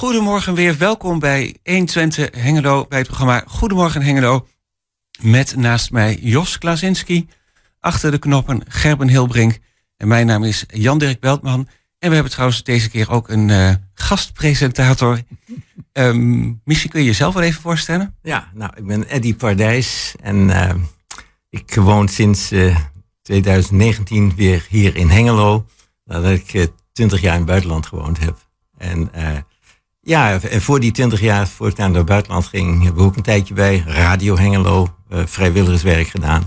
Goedemorgen weer, welkom bij 120 Hengelo, bij het programma Goedemorgen Hengelo. Met naast mij Jos Klasinski, achter de knoppen Gerben Hilbrink. En mijn naam is Jan-Dirk Beltman. En we hebben trouwens deze keer ook een uh, gastpresentator. Um, misschien kun je jezelf wel even voorstellen? Ja, nou, ik ben Eddy Pardijs en uh, ik woon sinds uh, 2019 weer hier in Hengelo. Nadat ik 20 jaar in het buitenland gewoond heb. En ja, en voor die 20 jaar, voor ik naar het buitenland ging, hebben we ook een tijdje bij Radio Hengelo vrijwilligerswerk gedaan.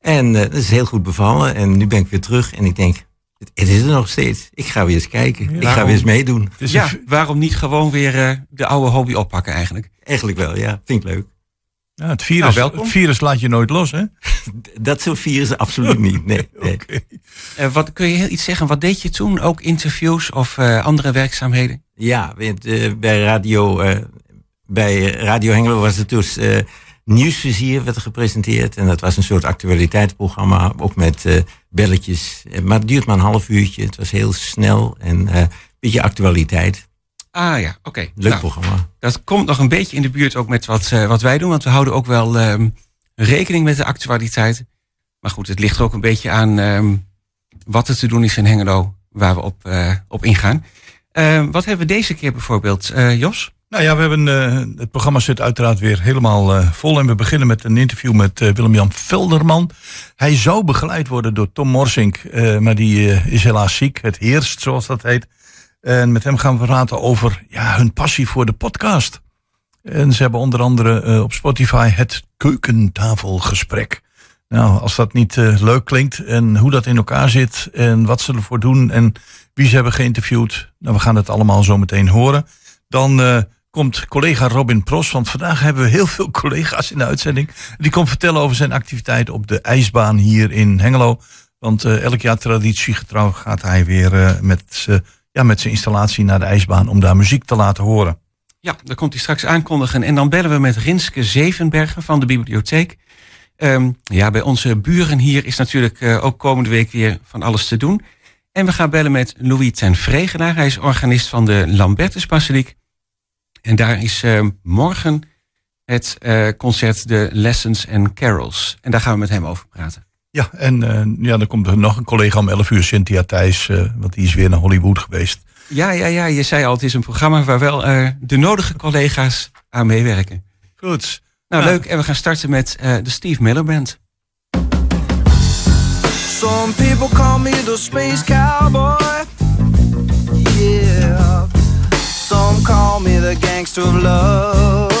En dat is heel goed bevallen. En nu ben ik weer terug en ik denk, het is er nog steeds. Ik ga weer eens kijken. ik ga weer eens meedoen. Dus ja, waarom niet gewoon weer uh, de oude hobby oppakken eigenlijk? Eigenlijk wel, ja. Vind ik leuk. Ja, het, virus, nou, het virus laat je nooit los, hè? Dat soort virus absoluut niet, nee. nee. Okay. Uh, wat, kun je heel iets zeggen? Wat deed je toen? Ook interviews of uh, andere werkzaamheden? Ja, bij Radio, bij Radio Hengelo was het dus Nieuwsvizier werd gepresenteerd. En dat was een soort actualiteitsprogramma, ook met uh, belletjes. Eh, maar het duurt maar een half uurtje. Het was heel snel en uh, een beetje actualiteit. Ah ja, oké. Leuk nou, programma. Dat komt nog een beetje in de buurt ook met wat, uh, wat wij doen. Want we houden ook wel um, rekening met de actualiteit. Maar goed, het ligt er ook een beetje aan um, wat er te doen is in Hengelo, waar we op, op ingaan. wat hebben we deze keer bijvoorbeeld, Jos? Nou ja, we hebben, uh, het programma zit uiteraard weer helemaal uh, vol. En we beginnen met een interview met uh, Willem-Jan Velderman. Hij zou begeleid worden door Tom Morsink, maar die is helaas ziek. Het heerst, zoals dat heet. En met hem gaan we praten over ja, hun passie voor de podcast. En ze hebben onder andere op Spotify het keukentafelgesprek. Nou, als dat niet leuk klinkt en hoe dat in elkaar zit en wat ze ervoor doen en wie ze hebben geïnterviewd. Nou, we gaan het allemaal zo meteen horen. Dan komt collega Robin Pros. Want vandaag hebben we heel veel collega's in de uitzending. Die komt vertellen over zijn activiteit op de ijsbaan hier in Hengelo. Want elk jaar traditiegetrouw gaat hij weer met, ja, met zijn installatie naar de ijsbaan om daar muziek te laten horen. Ja, daar komt hij straks aankondigen. En dan bellen we met Rinske Zevenbergen van de bibliotheek. Um, ja, bij onze buren hier is natuurlijk ook komende week weer van alles te doen. En we gaan bellen met Louis ten Vregenaar. Hij is organist van de Lambertus Basiliek. En daar is uh, morgen het uh, concert de Lessons and Carols. En daar gaan we met hem over praten. Ja, en uh, ja, dan komt er nog een collega om 11 uur, Cynthia Thijs, want die is weer naar Hollywood geweest. Ja, ja, ja, je zei al, het is een programma waar wel de nodige collega's aan meewerken. Goed. Nou, ja. leuk. En we gaan starten met de Steve Miller Band. Some people call me the space cowboy. Yeah. Some call me the gangster of love.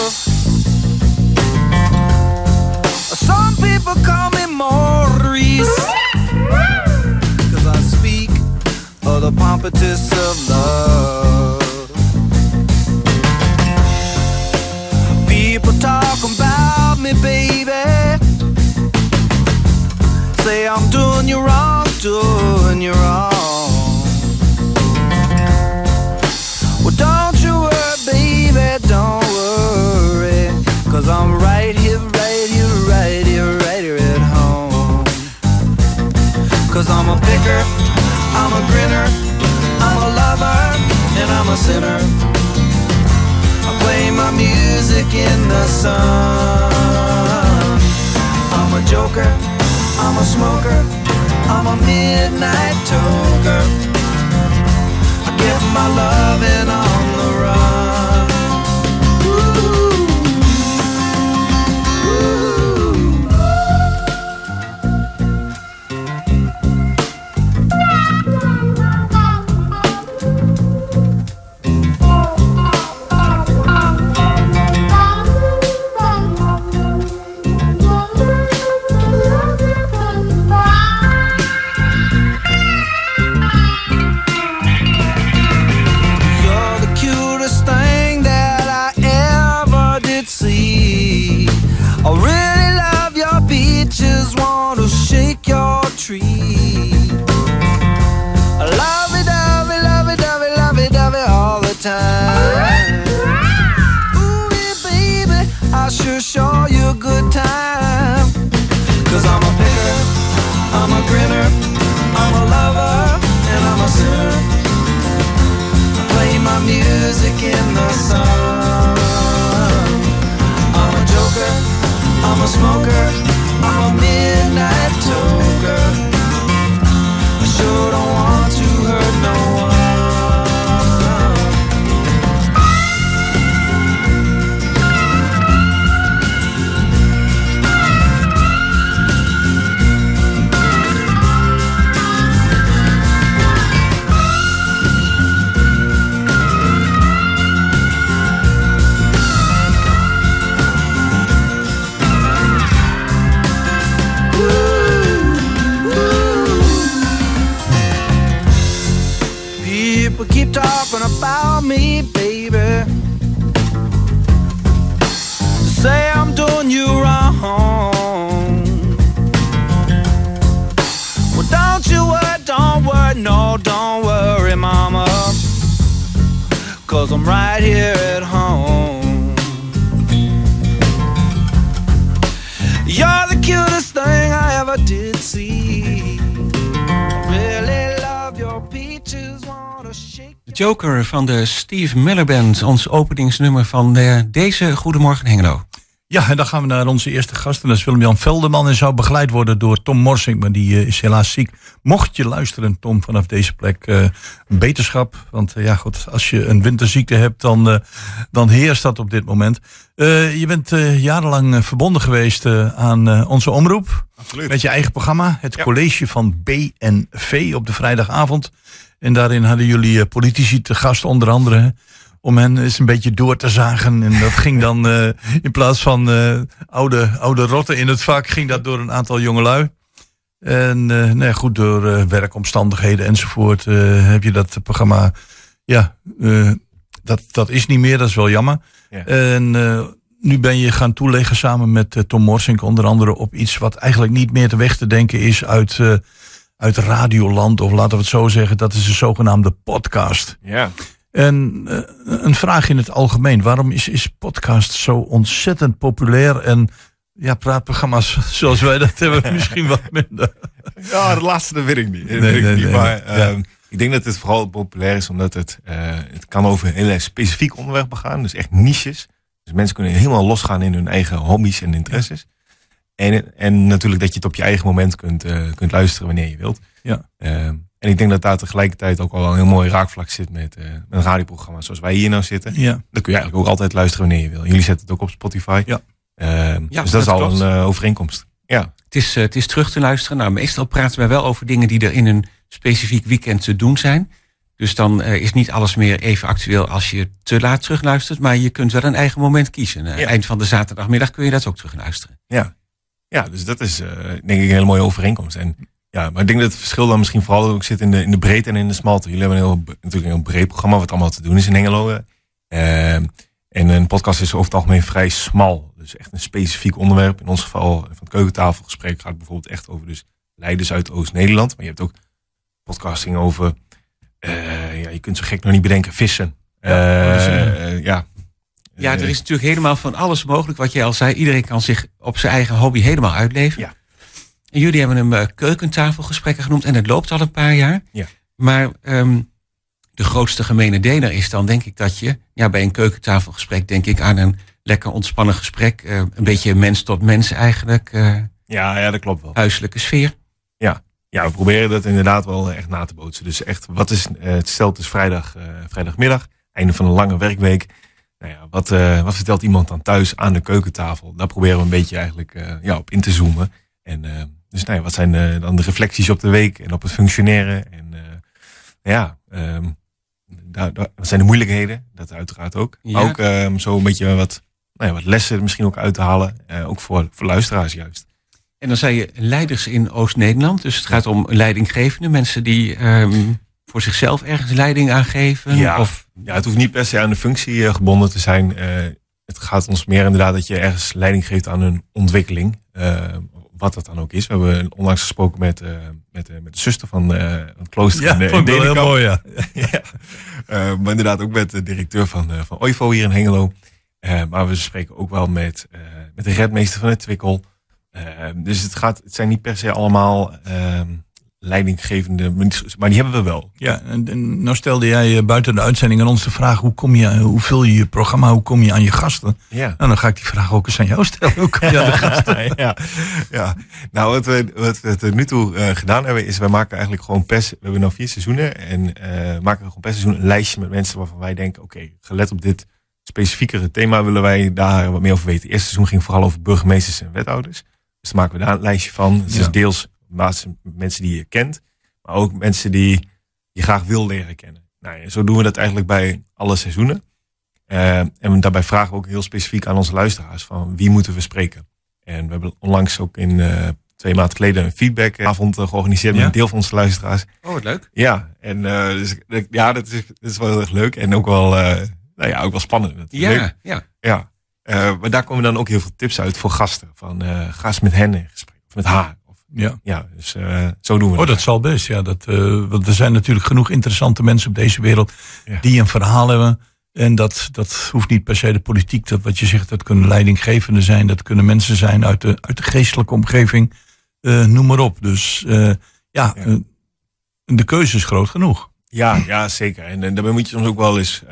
Some people call the pompatus of love. People talk about me, baby. Say I'm doing you wrong, doing you wrong. Well, don't you worry, baby, don't worry. Cause I'm right here, right here, right here, right here at home. Cause I'm a picker, I'm a grinner, I'm a lover, and I'm a sinner. I play my music in the sun. I'm a joker, I'm a smoker, I'm a midnight toker. I get my loving on the run. Van de Steve Miller Band, ons openingsnummer van de, deze Goedemorgen Hengelo. Ja, en dan gaan we naar onze eerste gast. En dat is Willem-Jan Velderman. En zou begeleid worden door Tom Morsing. Maar die eh, is helaas ziek. Mocht je luisteren, Tom, vanaf deze plek. eh, beterschap. Want eh, ja, goed, als je een winterziekte hebt, dan, eh, dan heerst dat op dit moment. Eh, je bent eh, jarenlang verbonden geweest eh, aan eh, onze omroep. Absoluut. Met je eigen programma. Het Ja. college van BNV op de vrijdagavond. En daarin hadden jullie eh, politici te gast, onder andere. Om hen eens een beetje door te zagen. En dat ging dan eh, in plaats van eh, oude, oude rotten in het vak, ging dat door een aantal jongelui. En eh, nou goed, door werkomstandigheden enzovoort heb je dat programma. Ja, dat, dat is niet meer, dat is wel jammer. Ja. En nu ben je gaan toeleggen samen met Tom Morsink, onder andere op iets wat eigenlijk niet meer te weg te denken is uit, uit Radioland, of laten we het zo zeggen, dat is de zogenaamde podcast. Ja. En eh, een vraag in het algemeen. Waarom is, is podcast zo ontzettend populair? En ja, praatprogramma's zoals wij dat hebben misschien wat minder. ja, de laatste dat weet ik niet. Dat Nee, weet ik nee, niet. nee. Maar Ja. ehm, ik denk dat het vooral populair is omdat het, eh, het kan over een hele specifiek onderwerpen gaan. Dus echt niches. Dus mensen kunnen helemaal losgaan in hun eigen hobby's en interesses. En, en natuurlijk dat je het op je eigen moment kunt, eh, kunt luisteren wanneer je wilt. Ja. Ehm, en ik denk dat daar tegelijkertijd ook wel een heel mooi raakvlak zit met, eh, met een radioprogramma zoals wij hier nou zitten. Ja, Dan kun je eigenlijk ook altijd luisteren wanneer je wil. Jullie zetten het ook op Spotify. Ja. Ehm, Ja, dus dat, is al klopt. een eh, overeenkomst. Ja, Het is, eh, het is terug te luisteren. Nou, meestal praten wij wel over dingen die er in een specifiek weekend te doen zijn. Dus dan eh, is niet alles meer even actueel als je te laat terugluistert. Maar je kunt wel een eigen moment kiezen. Eh, Ja. Eind van de zaterdagmiddag kun je dat ook terugluisteren. ja. Ja dus dat is eh, denk ik een hele mooie overeenkomst. En, ja, maar ik denk dat het verschil dan misschien vooral ook zit in de, in de breedte en in de smalte. Jullie hebben een heel, natuurlijk een heel breed programma wat allemaal te doen is in Hengelo. eh. En een podcast is over het algemeen vrij smal. Dus echt een specifiek onderwerp. In ons geval van het keukentafelgesprek gaat het bijvoorbeeld echt over dus leiders uit Oost-Nederland. Maar je hebt ook podcasting over, eh, ja, je kunt zo gek nog niet bedenken, vissen. Ja, Eh, eh, eh, ja. Ja, er is natuurlijk helemaal van alles mogelijk. Wat jij al zei, iedereen kan zich op zijn eigen hobby helemaal uitleven. Ja. En jullie hebben hem eh, keukentafelgesprekken genoemd. En het loopt al een paar jaar. Ja. Maar ehm, de grootste gemene deler is dan denk ik dat je... Ja, bij een keukentafelgesprek denk ik aan een lekker ontspannen gesprek. eh, een beetje mens tot mens eigenlijk. eh, ja, ja, dat klopt wel. huiselijke sfeer. Ja, we proberen dat inderdaad wel echt na te bootsen. Dus echt, wat is, het stelt is vrijdag, vrijdagmiddag, einde van een lange werkweek. Nou ja, wat, eh, wat vertelt iemand dan thuis aan de keukentafel? Daar proberen we een beetje eigenlijk eh, ja, op in te zoomen. En eh, dus nou ja, wat zijn dan de reflecties op de week en op het functioneren? En ja, ehm, daar, daar, wat zijn de moeilijkheden? Dat uiteraard ook. Ja. Maar ook ehm, zo een beetje wat, nou ja, wat lessen misschien ook uit te halen. Ook voor, voor luisteraars juist. En dan zei je leiders in Oost-Nederland. Dus het gaat om leidinggevende mensen die ehm, voor zichzelf ergens leiding aangeven. Ja. Of Ja, het hoeft niet per se aan de functie eh, gebonden te zijn. Eh, het gaat ons meer inderdaad dat je ergens leiding geeft aan een ontwikkeling. eh, wat dat dan ook is. We hebben onlangs gesproken met, eh, met, eh, met de zuster van eh, het klooster ja in, vond ik in heel mooi, ja. ja. Maar inderdaad ook met de directeur van, eh van OIVO hier in Hengelo. Maar we spreken ook wel met, eh, met de redmeester van het Twikkel. Dus het, gaat, het zijn niet per se allemaal ehm, leidinggevende, maar die hebben we wel. Ja, en, en nou stelde jij eh, buiten de uitzending aan ons de vraag: hoe, kom je, hoe vul je je programma, hoe kom je aan je gasten? Ja. Nou, dan ga ik die vraag ook eens aan jou stellen. Hoe kom je aan de gasten? ja, ja. Nou, wat we, wat we tot nu toe eh, gedaan hebben, is wij maken eigenlijk gewoon per, we hebben nu vier seizoenen en eh, maken we gewoon per seizoen een lijstje met mensen waarvan wij denken, oké, gelet op dit specifiekere thema willen wij daar wat meer over weten. Het eerste seizoen ging vooral over burgemeesters en wethouders. Dus dan maken we daar een lijstje van. Het Ja. is deels basis mensen die je kent, maar ook mensen die je graag wil leren kennen. Nou, ja, zo doen we dat eigenlijk bij alle seizoenen. Eh, en daarbij vragen we ook heel specifiek aan onze luisteraars van wie moeten we spreken. En we hebben onlangs ook in eh, twee maanden geleden een feedbackavond eh, georganiseerd met een deel van onze luisteraars. Oh, wat leuk. Ja, en dus, ja, dat is, dat is wel heel erg leuk en ook wel, nou ja, ook wel spannend. natuurlijk. Ja, ja. Ja, maar daar komen dan ook heel veel tips uit voor gasten. Van ga eens met hen in gesprek. Of met haar. Ja. ja, dus eh, zo doen we Oh, dat zal best. Ja, dat, eh, want er zijn natuurlijk genoeg interessante mensen op deze wereld Ja. die een verhaal hebben. En dat, dat hoeft niet per se de politiek. Dat wat je zegt, dat kunnen leidinggevenden zijn. Dat kunnen mensen zijn uit de, uit de geestelijke omgeving. Eh, noem maar op. Dus ja, Ja. de keuze is groot genoeg. Ja, ja, zeker. En, en daarbij moet je soms ook wel eens.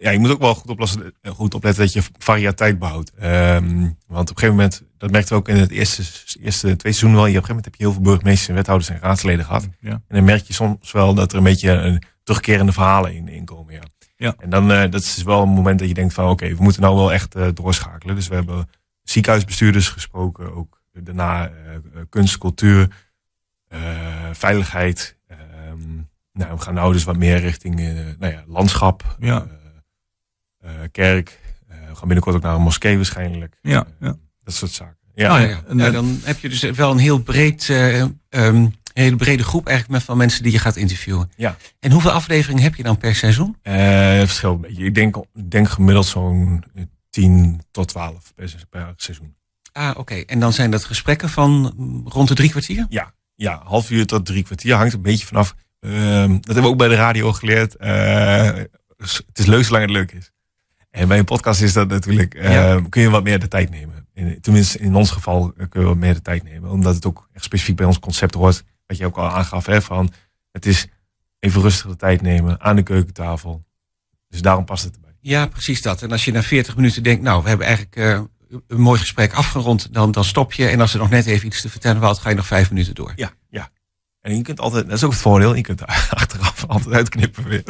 Ja, je moet ook wel goed, oplossen, goed opletten dat je variëteit behoudt. Ehm, want op een gegeven moment, dat merkten we ook in het eerste, eerste twee seizoenen wel. Je, op een gegeven moment heb je heel veel burgemeesters en wethouders en raadsleden gehad. Ja. En dan merk je soms wel dat er een beetje een terugkerende verhalen in, in komen. Ja. Ja. En dan eh, dat is wel een moment dat je denkt van oké, we moeten nou wel echt eh, doorschakelen. Dus we hebben ziekenhuisbestuurders gesproken, ook daarna eh, kunst, cultuur, veiligheid. Ehm, nou, we gaan nou dus wat meer richting nou ja, landschap, Ja. Eh, eh, kerk. Eh, we gaan binnenkort ook naar een moskee waarschijnlijk. Ja, Eh, ja. Dat soort zaken. Ja, Ja, ja, eh, dan heb je dus wel een heel breed, eh, ehm, hele brede groep eigenlijk met van mensen die je gaat interviewen. Ja. En hoeveel afleveringen heb je dan per seizoen? Eh, het verschilt een beetje. Ik denk, ik denk gemiddeld zo'n 10 tot 12 per, per seizoen. Ah, oké. En dan zijn dat gesprekken van mm, rond de drie kwartier? Ja, ja, half uur tot drie kwartier hangt een beetje vanaf. Ehm, dat hebben we ook bij de radio geleerd. Eh, het is leuk zolang het leuk is. En bij een podcast is dat natuurlijk, eh, Ja. kun je wat meer de tijd nemen. In, tenminste, in ons geval eh, kun je wat meer de tijd nemen. Omdat het ook echt specifiek bij ons concept hoort. Wat je ook al aangaf, hè, van het is even rustig de tijd nemen aan de keukentafel. Dus daarom past het erbij. Ja, precies dat. En als je na 40 minuten denkt, nou, we hebben eigenlijk eh, een mooi gesprek afgerond, dan, dan stop je. En als er nog net even iets te vertellen valt, ga je nog vijf minuten door. Ja, ja. En je kunt altijd, dat is ook het voordeel, je kunt daar achteraf altijd uitknippen weer.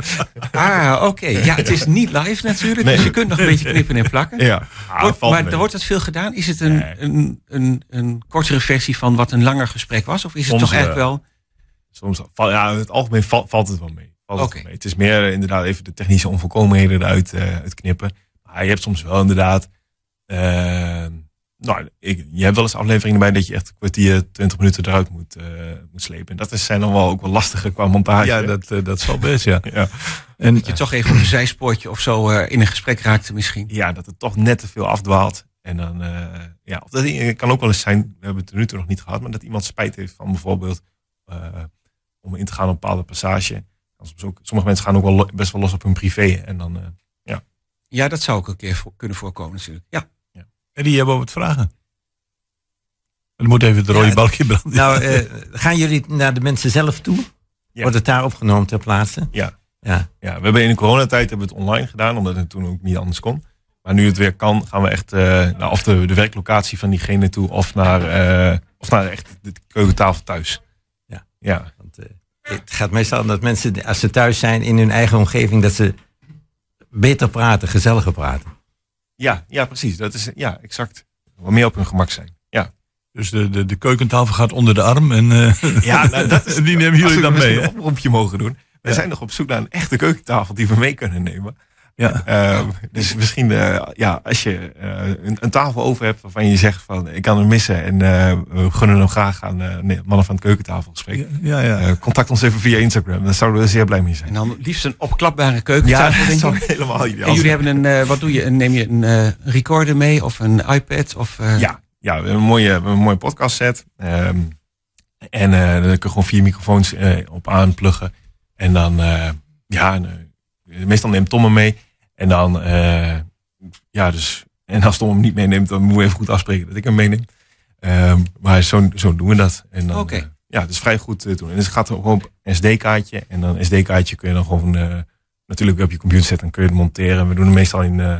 Ah, oké. Ja, het is niet live natuurlijk, Nee. dus je kunt nog een beetje knippen en plakken. Ja, ah, Wordt- maar mee. er wordt het veel gedaan. Is het een, Nee. een, een, een kortere versie van wat een langer gesprek was? Of is het Soms toch eigenlijk wel. wel... Soms, ja, in het algemeen val- valt het wel mee. Valt het mee. Het is meer eh, inderdaad even de technische onvolkomenheden eruit eh, uitknippen. Maar je hebt soms wel inderdaad... eh, nou, ik, je hebt wel eens afleveringen erbij dat je echt een kwartier, twintig minuten eruit moet, eh, moet slepen. En dat is, zijn dan wel ook wel lastige qua montage. Ja, dat, eh, dat zal best, ja. ja. En Dat je toch even op een zijspoortje of zo eh, in een gesprek raakte misschien. ja, dat het toch net te veel afdwaalt. En dan, eh, ja, of dat het kan ook wel eens zijn, we hebben het er nu toe nog niet gehad, maar dat iemand spijt heeft van bijvoorbeeld eh, om in te gaan op een bepaalde passage. Soms ook, sommige mensen gaan ook wel best wel los op hun privé. En dan, eh, Ja, dat zou ook een keer voor- kunnen voorkomen natuurlijk. Ja. En die hebben wat vragen. En dan moet even het rode Ja, balkje branden. Nou, eh, gaan jullie naar de mensen zelf toe? Ja. Wordt het daar opgenomen ter plaatse? ja, Ja. ja, we hebben in de coronatijd hebben we het online gedaan, omdat het toen ook niet anders kon. Maar nu het weer kan, gaan we echt eh, naar of de, de werklocatie van diegene toe, of naar, eh, of naar echt de keukentafel thuis. Ja. Ja, Want, eh, het gaat meestal om dat mensen, als ze thuis zijn in hun eigen omgeving, dat ze beter praten, gezelliger praten. Ja, ja precies. Dat is ja, exact. Wat meer op hun gemak zijn. Ja. Dus de, de, de keukentafel gaat onder de arm en eh, Ja, nou, dat is, die nemen jullie we dan mee. een oproepje mogen doen. Wij Ja. zijn nog op zoek naar een echte keukentafel die we mee kunnen nemen. Ja. Eh, dus misschien, eh, ja, als je eh, een, een tafel over hebt waarvan je zegt van ik kan hem missen en eh, we gunnen hem graag aan eh, nee, mannen van het keukentafelgesprek. Ja, ja. Eh, contact ons even via Instagram, daar zouden we zeer blij mee zijn. En dan liefst een opklapbare keukentafel, dat denk zou ik. helemaal ideaal En jullie hebben een, eh, wat doe je? Een- Neem je een eh, recorder mee of een iPad? Of, eh, Ja, ja, we hebben een mooie, we hebben een mooie podcast set. Ehm, en eh daar kun je gewoon vier microfoons eh, op aanpluggen. En dan, eh, ja, en, meestal neemt Tom hem mee. En dan, eh, ja, dus, en als Tom hem niet meeneemt, dan moeten we even goed afspreken dat ik hem meeneem. Ehm, maar zo, zo doen we dat. En dan, Oké. eh, ja, het is vrij goed te doen. En het gaat gewoon op een SD-kaartje. En dan SD-kaartje kun je dan gewoon eh, natuurlijk op je computer zetten. Dan kun je het monteren. We doen het meestal in, eh,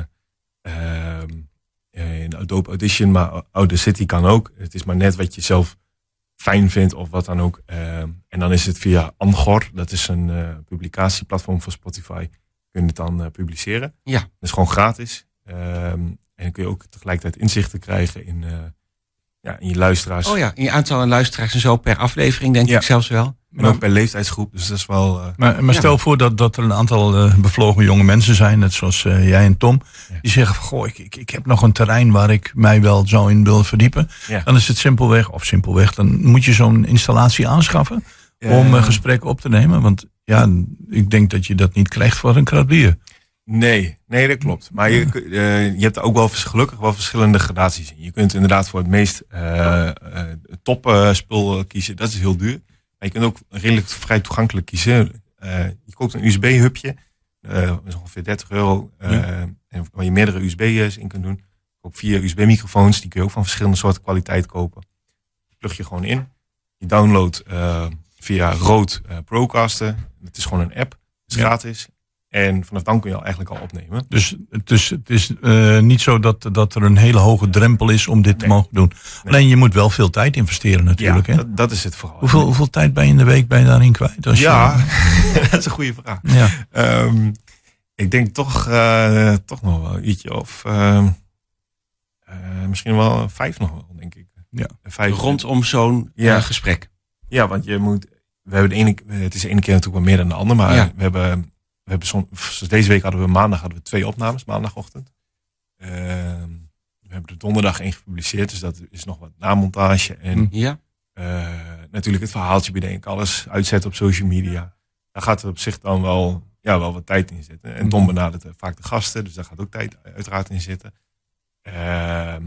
ehm, eh, in Adobe Audition. Maar Audacity kan ook. Het is maar net wat je zelf fijn vindt of wat dan ook. Ehm, en dan is het via Angor. Dat is een eh, publicatieplatform voor Spotify. Kun je het dan eh, publiceren. Ja. Dat is gewoon gratis. Ehm, en dan kun je ook tegelijkertijd inzichten krijgen in, eh, ja, in je luisteraars. Oh ja, in je aantal luisteraars en zo per aflevering denk Ja. ik zelfs wel. En ook per leeftijdsgroep. Dus dat is wel... eh, Maar, maar Ja. stel voor dat, dat er een aantal eh, bevlogen jonge mensen zijn, net zoals eh, jij en Tom, Ja. die zeggen: van, Goh, ik, ik, ik heb nog een terrein waar ik mij wel zou in wil verdiepen. Ja. Dan is het simpelweg, of simpelweg, dan moet je zo'n installatie aanschaffen om eh, een gesprek op te nemen. Want ja, ik denk dat je dat niet krijgt voor een krat bier. Nee, nee, dat klopt. Maar je, eh, je hebt ook wel gelukkig wel verschillende gradaties in. Je kunt inderdaad voor het meest top spul kiezen. Dat is heel duur. Maar je kunt ook redelijk vrij toegankelijk kiezen. Je koopt een USB-hubje. dat is ongeveer 30 euro. Ja. en waar je meerdere USB's in kunt doen. Ook vier USB-microfoons. Die kun je ook van verschillende soorten kwaliteit kopen. Plug je gewoon in. Je downloadt eh, via Rode eh, Procaster. Het is gewoon een app. Het is Ja. gratis. En vanaf dan kun je al eigenlijk al opnemen. Dus het is, het is eh, niet zo dat, dat er een hele hoge drempel is om dit te mogen doen. Alleen je moet wel veel tijd investeren natuurlijk. ja, hè? dat, dat is het vooral. Hoeveel, hoeveel tijd ben je in de week ben je daarin kwijt? Als je- Ja, dat is een goede vraag. ja. Ehm, ik denk toch, eh, toch nog wel ietsje of ehm, eh, misschien wel vijf nog wel, denk ik. Ja. Vijf. Rondom zo'n Ja. eh, gesprek. Ja, want je moet. We hebben de ene, het is de ene keer natuurlijk wel meer dan de andere, maar Ja. we hebben, we hebben som, deze week hadden we maandag hadden we twee opnames, maandagochtend. Ehm, we hebben de donderdag één gepubliceerd, dus dat is nog wat namontage en Hm. Ja. eh, natuurlijk het verhaaltje bedenken, alles uitzetten op social media. Daar gaat er op zich dan wel, ja, wel wat tijd in zitten. En Tom benadert vaak de gasten, dus daar gaat ook tijd uiteraard in zitten. Ehm,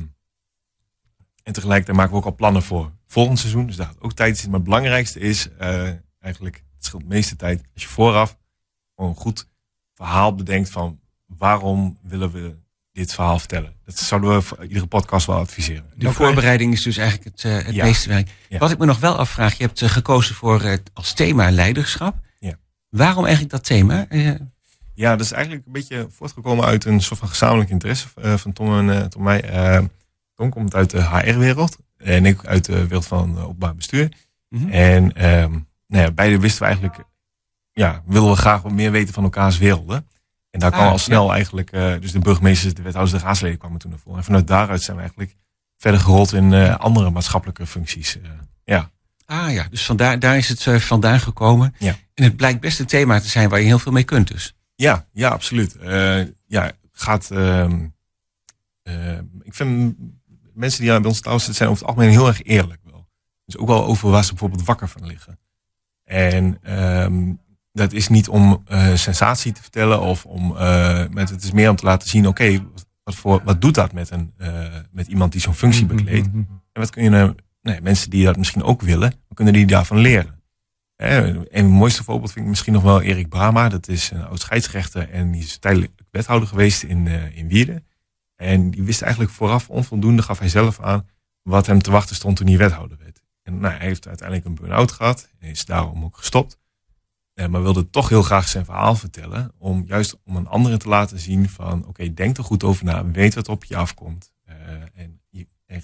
en tegelijkertijd maken we ook al plannen voor volgend seizoen, dus daar gaat ook tijd in zitten. Maar het belangrijkste is eh, eigenlijk, het scheelt de meeste tijd, als je vooraf gewoon een goed verhaal bedenkt van waarom willen we dit verhaal vertellen. Dat zouden we voor iedere podcast wel adviseren. De voorbereiding is dus eigenlijk het, eh, het Ja. meeste werk. Ja. Wat ik me nog wel afvraag, je hebt eh, gekozen voor eh, als thema leiderschap. Ja. Waarom eigenlijk dat thema? Eh, Ja, dat is eigenlijk een beetje voortgekomen uit een soort van gezamenlijk interesse eh, van Tom en eh, Tom mij. Eh, Tom komt uit de HR-wereld en ik uit de wereld van uh, openbaar bestuur. mhm. En ehm, nou ja, beide wisten we eigenlijk, ja, willen we graag wat meer weten van elkaars werelden. En daar kwam Ah, al snel eigenlijk, eh, dus de burgemeesters, de wethouders, de raadsleden kwamen toen naar voren. En vanuit daaruit zijn we eigenlijk verder gerold in eh, andere maatschappelijke functies. eh. ja. Ah ja, dus vandaar, daar is het eh, vandaan gekomen. Ja. En het blijkt best een thema te zijn waar je heel veel mee kunt dus. Ja, ja, absoluut. Eh, ja, gaat. ehm, eh, ik vind mensen die bij ons thuis zitten, zijn over het algemeen heel erg eerlijk wel. Dus ook wel over waar ze bijvoorbeeld wakker van liggen. En ehm, dat is niet om eh, sensatie te vertellen of om. eh, met, het is meer om te laten zien: oké, wat, voor, wat doet dat met, een, eh, met iemand die zo'n functie bekleedt? En wat kun je nou, nee, mensen die dat misschien ook willen, wat kunnen die daarvan leren? Hè, En het mooiste voorbeeld vind ik misschien nog wel Erik Brama. Dat is een oud scheidsrechter en die is tijdelijk wethouder geweest in, in Wierden. En die wist eigenlijk vooraf onvoldoende, gaf hij zelf aan, wat hem te wachten stond toen hij wethouder werd. En nou, hij heeft uiteindelijk een burn-out gehad en is daarom ook gestopt. Eh, maar wilde toch heel graag zijn verhaal vertellen, om juist om een andere te laten zien van, oké, denk er goed over na, weet wat op je afkomt. Eh, en je, en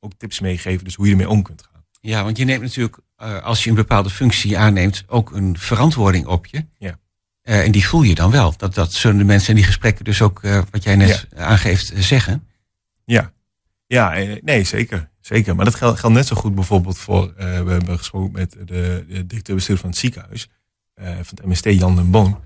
ook tips meegeven, dus hoe je ermee om kunt gaan. Ja, want je neemt natuurlijk, eh, als je een bepaalde functie aanneemt, ook een verantwoording op je. Ja. Eh, en die voel je dan wel. Dat, dat zullen de mensen in die gesprekken dus ook, eh, wat jij net aangeeft, eh, zeggen. Ja, ja nee, zeker. zeker. Maar dat geldt, geldt net zo goed bijvoorbeeld voor... we hebben gesproken met de, de directeur-bestuurder van het ziekenhuis... van het MST, Jan den Boon.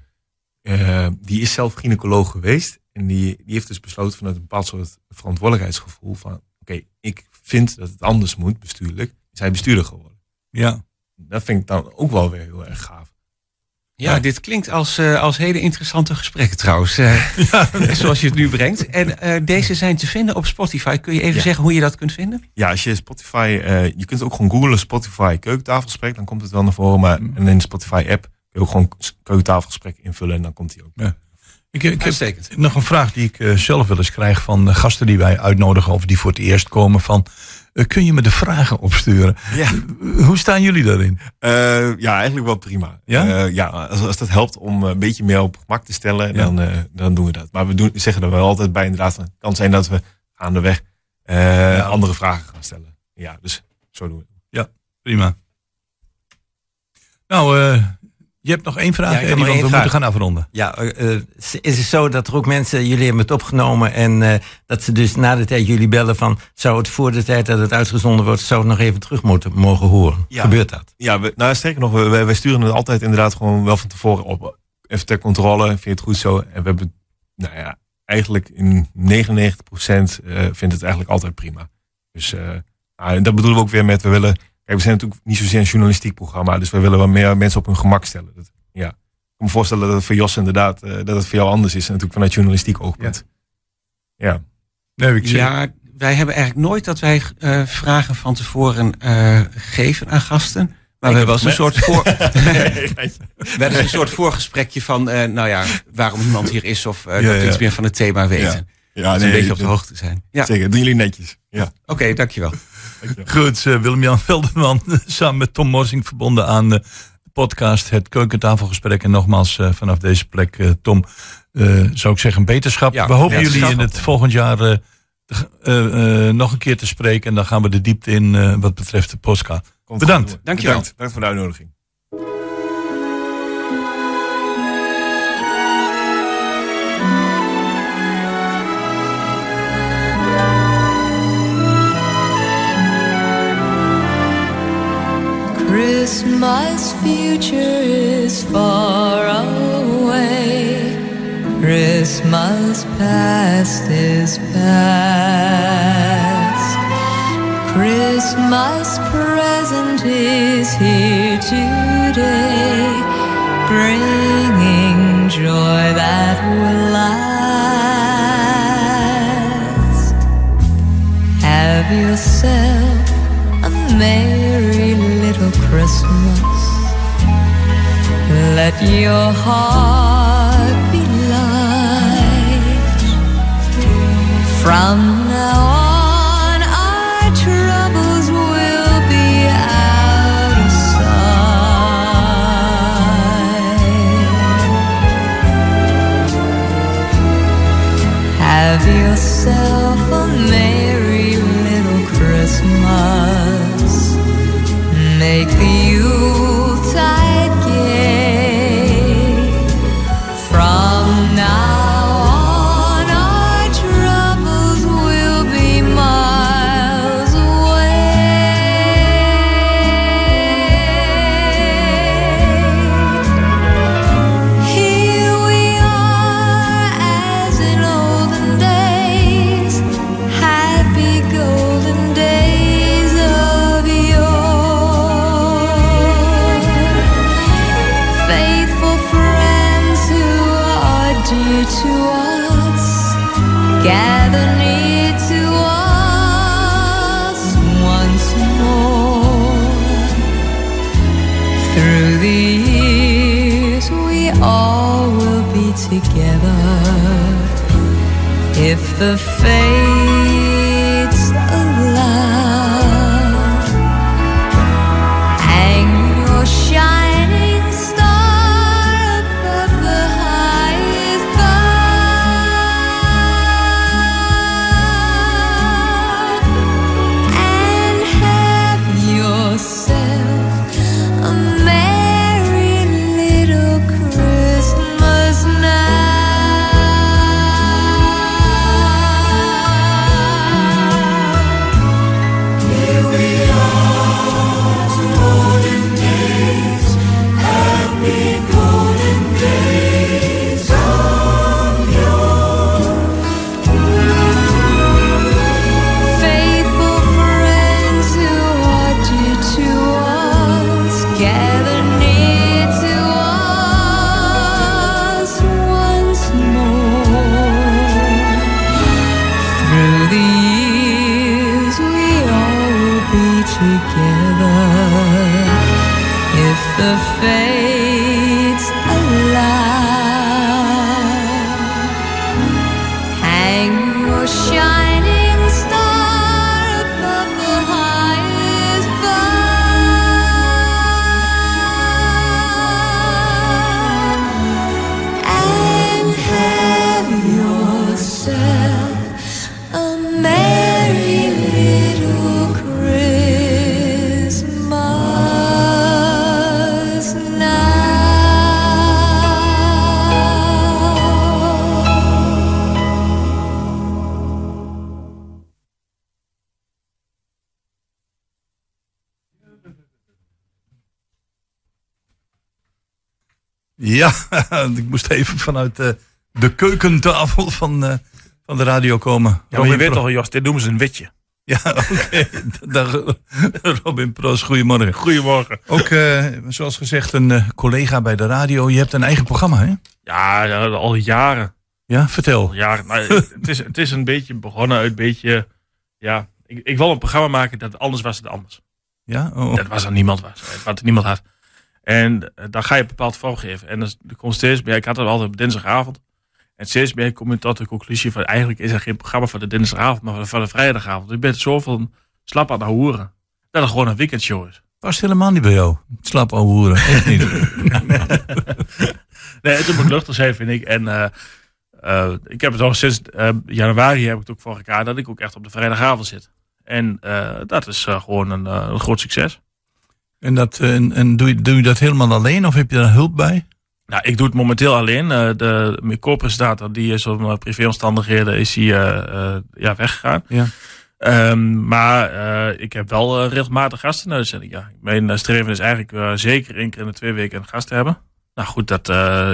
Die is zelf gynaecoloog geweest. En die, die heeft dus besloten vanuit een bepaald soort verantwoordelijkheidsgevoel... van oké, ik vind dat het anders moet, bestuurlijk. Is hij bestuurder geworden. Ja. Dat vind ik dan ook wel weer heel erg gaaf. Ja, Ja. dit klinkt als, eh, als hele interessante gesprekken trouwens. eh, Zoals je het nu brengt. En eh, deze zijn te vinden op Spotify. Kun je even Ja. zeggen hoe je dat kunt vinden? Ja, als je Spotify... je kunt ook gewoon googlen Spotify keukentafelgesprek. Dan komt het wel naar voren. Maar Mm. en in de Spotify app kun je ook gewoon keukentafelgesprek invullen. En dan komt hij ook. Ja. Ik Ik, ik heb Uitstekend. nog een vraag die ik eh, zelf wel eens krijg van eh, gasten die wij uitnodigen of die voor het eerst komen. Van, eh, kun je me de vragen opsturen? Ja. Hoe staan jullie daarin? Ja, eigenlijk wel prima. Ja? Ja, als, als dat helpt om een beetje meer op gemak te stellen, Ja. dan, dan doen we dat. Maar we doen, zeggen er wel altijd bij inderdaad, het kan zijn dat we gaandeweg eh andere vragen gaan stellen. Ja, dus zo doen we het. Prima. Nou, eh, je hebt nog één vraag, Ja, Eddie, maar want we moeten gaan afronden. Ja, eh, eh, is het zo dat er ook mensen, jullie hebben het opgenomen en eh, dat ze dus na de tijd jullie bellen van, zou het voor de tijd dat het uitgezonden wordt, zou het nog even terug moeten mogen horen? Ja. Gebeurt dat? Ja, we, nou sterker nog, wij, wij sturen het altijd inderdaad gewoon wel van tevoren op. Even ter controle, vind je het goed zo? En we hebben, nou ja, eigenlijk in 99% eh vindt het eigenlijk altijd prima. Dus eh, nou, dat bedoelen we ook weer met, we willen, kijk, we zijn natuurlijk niet zozeer een journalistiek programma, dus we willen wel meer mensen op hun gemak stellen. Dat, ja. Ik kan me voorstellen dat het voor Jos inderdaad, eh, dat het voor jou anders is, natuurlijk vanuit journalistiek oogpunt. Ja. Nee, ik Ja, wij hebben eigenlijk nooit dat wij eh, vragen van tevoren eh, geven aan gasten. Maar we hebben wel eens een soort, voor, we hebben eens een soort voorgesprekje van, eh, nou ja, waarom iemand hier is of eh, Ja, dat we ja. iets meer van het thema weten. Ja, Dus een beetje op de hoogte zijn. Ja, oké, Zeker, doen jullie netjes. Ja. dankjewel. Goed, eh, Willem-Jan Velderman, samen met Tom Morsing verbonden aan eh, de podcast Het Keukentafelgesprek. En nogmaals, eh, vanaf deze plek, eh, Tom, eh, zou ik zeggen, beterschap. Ja, We hopen jullie in het volgend jaar eh, eh, eh, nog een keer te spreken. En dan gaan we de diepte in eh, wat betreft de podcast. Bedankt. Dankjewel. Bedankt. Bedankt voor de uitnodiging. Christmas future is far away. Christmas past is past. Christmas present is here today, bringing joy that will last. Have yourself a merry Christmas. Let your heart be light. From now on, the fates ik moest even vanuit eh, de keukentafel van, eh, van de radio komen. Ja, maar je weet toch, Jos, dit noemen ze een witje. Ja, oké. Dag, Robin Proos, goedemorgen. Goedemorgen. Ook, eh, zoals gezegd, een collega bij de radio. Je hebt een eigen programma, hè? Ja, ja, al jaren. Ja, vertel. Jaren. Maar het, is, het is een beetje begonnen uit een beetje... Ja, ik, ik wil een programma maken dat anders was het anders. Ja, oh. Dat was er niemand was. Wat niemand had. En eh, dan ga je bepaald vormgeven. En dan komt steeds meer... Ik had het altijd op dinsdagavond. En steeds meer kom je tot de conclusie van... Eigenlijk is er geen programma voor de dinsdagavond, maar voor de, vrijdagavond. Je bent zoveel slap aan de hoeren. Dat het gewoon een weekendshow is. Past helemaal niet bij jou. Slap ouwe hoeren. Echt niet. Nee, het moet luchtig zijn, vind ik. En eh, eh, ik heb het al sinds januari heb ik het ook voor elkaar dat ik ook echt op de vrijdagavond zit. En dat is gewoon een, een groot succes. En, dat, eh, en, en doe, je, doe je dat helemaal alleen of heb je daar hulp bij? Nou, ik doe het momenteel alleen. Eh, de mijn co-presentator, die is om eh, privéomstandigheden is hij ja, weggegaan. Ja. Ehm, maar ik heb wel regelmatig gasten in de uitzending. Ja. Mijn streven is eigenlijk zeker één keer in de twee weken een gast te hebben. Nou goed, dat,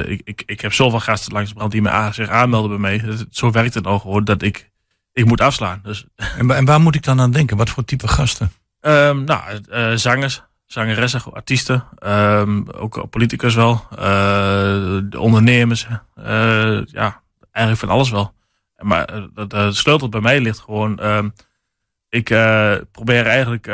ik, ik, ik heb zoveel gasten langs de brand die me zich aanmelden bij mij. Zo werkt het al gewoon dat ik, ik moet afslaan. Dus, En, en waar moet ik dan aan denken? Wat voor type gasten? ehm, nou, zangers, zangeressen, artiesten. ehm, ook politicus wel. eh, de ondernemers. eh, ja, eigenlijk van alles wel. Maar eh, de, de sleutel bij mij ligt gewoon... ehm, ik probeer eigenlijk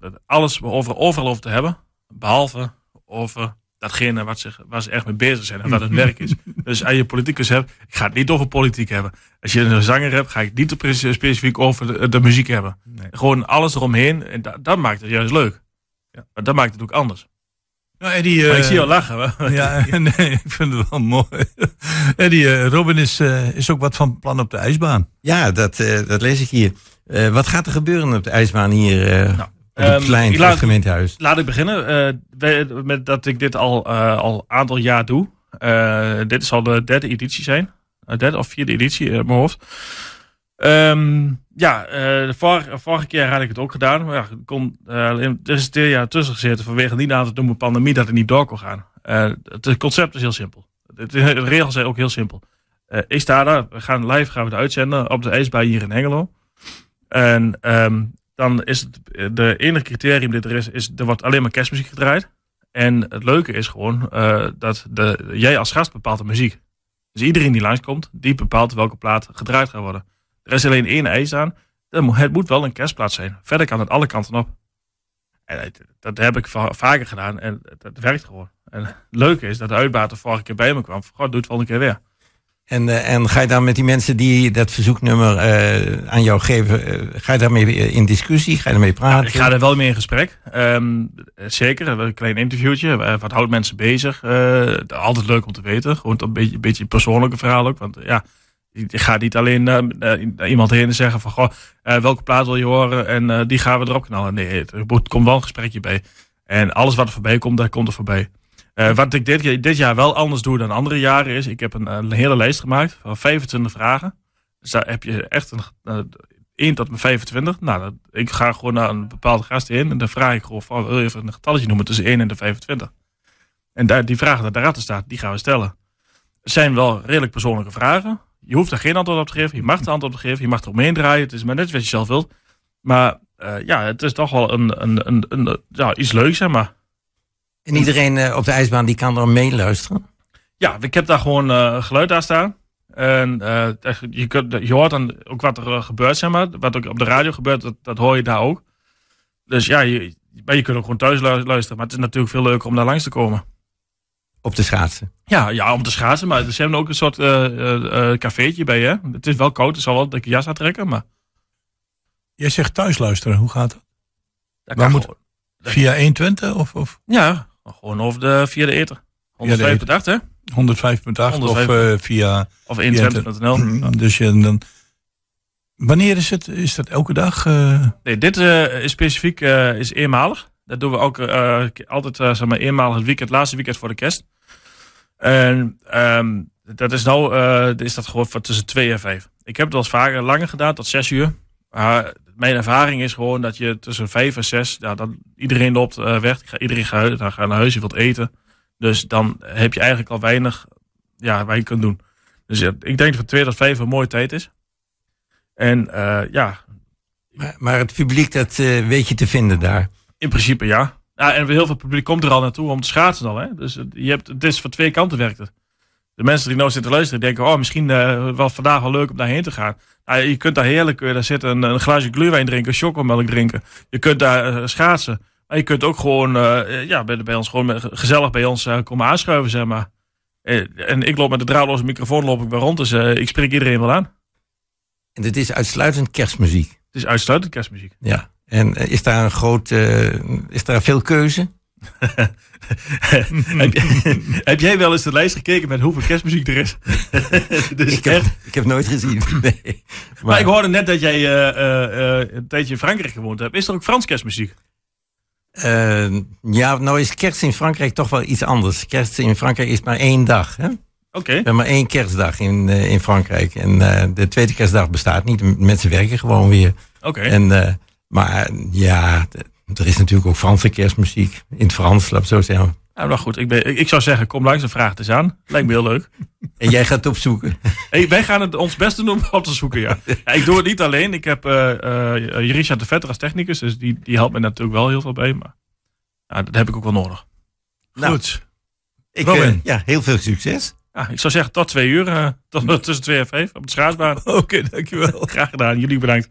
het alles over, overal over te hebben. Behalve over datgene wat ze, waar ze echt mee bezig zijn en wat het werk is. Dus als je politicus hebt, ik ga het niet over politiek hebben. Als je een zanger hebt, ga ik het niet specifiek over de, de muziek hebben. Gewoon alles eromheen. En da- dat maakt het juist leuk. Maar dat maakt het ook anders. Nou, Eddie, maar ik eh, zie jou lachen. Ja, nee, ik vind het wel mooi. Eddie, eh, Robin is, eh, is ook wat van plan op de ijsbaan. Ja, dat, eh, dat lees ik hier. Eh, wat gaat er gebeuren op de ijsbaan hier eh, op het plein laat- gemeentehuis? Laat ik beginnen. eh, met dat ik dit al eh, al een aantal jaar doe. Eh, dit zal de derde editie zijn. Eh, derde of vierde editie in mijn hoofd. Ehm, ja, eh, de vorige, keer had ik het ook gedaan. Maar ja, kon, eh, er is een jaar tussen gezeten vanwege die na te noemen pandemie dat het niet door kon gaan. Eh, het concept is heel simpel. De, regels zijn ook heel simpel. Eh, ik sta daar, we gaan live gaan we het uitzenden op de ijsbaan hier in Hengelo. En ehm, dan is het de enige criterium dit er is, is er wordt alleen maar kerstmuziek gedraaid. En het leuke is gewoon eh, dat de, jij als gast bepaalt de muziek. Dus iedereen die langskomt, die bepaalt welke plaat gedraaid gaat worden. Er is alleen één eis aan. Het moet- wel een kerstplaat zijn. Verder kan het alle kanten op. En dat heb ik va- vaker gedaan en het, het werkt gewoon. En het leuke is dat de uitbater vorige keer bij me kwam. van, Goh, doe het volgende keer weer. En, eh, en ga je dan met die mensen die dat verzoeknummer eh, aan jou geven, eh, ga je daarmee in discussie? Ga je daarmee praten? Ik ga er wel mee in gesprek. Eh, zeker, een klein interviewtje. Wat houdt mensen bezig? Altijd leuk om te weten. Gewoon een beetje, een beetje een persoonlijke verhaal ook. Want ja, gaat niet alleen naar iemand heen en zeggen van... Goh, eh, welke plaat wil je horen? En die gaan we erop knallen. Nee, er komt wel een gesprekje bij. En alles wat er voorbij komt, daar komt er voorbij. Wat ik dit, dit jaar wel anders doe dan andere jaren is... Ik heb een, hele lijst gemaakt van 25 vragen. Dus daar heb je echt een, eh, 1 tot mijn 25. Nou, ik ga gewoon naar een bepaalde gast in en dan vraag ik gewoon van, wil je even een getalletje noemen tussen 1 en de 25. En daar, die vraag die daarachter staat, die gaan we stellen. Het zijn wel redelijk persoonlijke vragen. Je hoeft er geen antwoord op te geven. Je mag er antwoord op geven. Je mag er omheen draaien. Het is maar net wat je zelf wilt. Maar eh, ja, het is toch wel een, een, een, een, ja, iets leuks, zeg maar. En iedereen eh, op de ijsbaan die kan er meeluisteren? Ja, ik heb daar gewoon eh, geluid daar staan. En je, kunt, je hoort dan ook wat er gebeurt, zeg maar. Wat ook op de radio gebeurt, dat, dat hoor je daar ook. Dus ja, je, maar je kunt ook gewoon thuis lu- luisteren. Maar het is natuurlijk veel leuker om daar langs te komen. Op de schaatsen. Ja, ja om te schaatsen. Maar ze hebben ook een soort eh eh, eh, cafeetje bij je. Het is wel koud, het zal wel dat ik een jas aantrekken. Maar Jij zegt thuis luisteren, hoe gaat dat? dat Waar moet- gewoon. Via 120 of, of Ja, gewoon over de, via de ether. 105 per dag, hè? 105.8 of 105. eh, via... Of 21.nl. Dus je dan... Wanneer is het? Is dat elke dag? eh? Nee, dit eh, is specifiek eh, is eenmalig. Dat doen we ook eh, altijd zeg maar eenmalig het weekend, laatste weekend voor de kerst. En ehm, dat is nou eh, is dat gewoon van tussen 2 en 5. Ik heb het wel eens vaker langer gedaan, tot 6 uur. Maar mijn ervaring is gewoon dat je tussen 5 en 6, ja, dan iedereen loopt eh, weg. Iedereen gaat, dan gaat naar huis, je wilt eten. Dus dan heb je eigenlijk al weinig ja, waar je kunt doen. Dus ja, ik denk dat 2005 een mooie tijd is. En eh, ja, Maar, maar het publiek, dat weet je te vinden daar. in principe ja. Ja. En heel veel publiek komt er al naartoe om te schaatsen al. Hè? Dus het- je hebt, het is van twee kanten werkt het. De mensen die nou zitten luisteren denken, oh misschien eh, wel vandaag wel leuk om daarheen te gaan. Nou, je kunt daar heerlijk kun je daar zitten, een, een glaasje gluwijn drinken, chocomelk drinken. Je kunt daar eh, schaatsen. Maar je kunt ook gewoon eh, ja, bij, bij ons gewoon gezellig bij ons eh, komen aanschuiven, zeg maar. Eh, En ik loop met de draadloze microfoon loop ik wel rond, dus eh, ik spreek iedereen wel aan. En het is uitsluitend kerstmuziek. Het is uitsluitend kerstmuziek. Ja. En eh, is daar een groot, eh, is daar veel keuze? heb, jij- heb jij wel eens de lijst gekeken met hoeveel kerstmuziek er is? dus Ik heb, echt. ik heb nooit gezien. Nee. Maar, Maar ik hoorde net dat jij eh, eh, een tijdje in Frankrijk gewoond hebt. Is er ook Frans kerstmuziek? ja, nou is kerst in Frankrijk toch wel iets anders. Kerst in Frankrijk is maar één dag. Hè? We Oké. hebben maar één kerstdag in, in Frankrijk. En de tweede kerstdag bestaat niet. Mensen werken gewoon weer. Oké. En, maar ja, er is natuurlijk ook Franse kerstmuziek. In het Frans, laat ik zo zeggen. Nou, goed, ik, ben, ik, zou zeggen, kom langs en vraag het eens aan. Lijkt me heel leuk. En jij gaat het opzoeken. Hey, wij gaan het ons best doen om op te zoeken, ja. ja ik doe het niet alleen. Ik heb eh eh Richard de Vetter als technicus, dus die, die helpt me natuurlijk wel heel veel bij. Maar ja, dat heb ik ook wel nodig. Nou, Goed. ik, eh, ja, heel veel succes. Ja, ik zou zeggen tot twee uur, eh, tot, tussen twee en vijf op de schaatsbaan. Oké, dankjewel. Graag gedaan, jullie bedankt.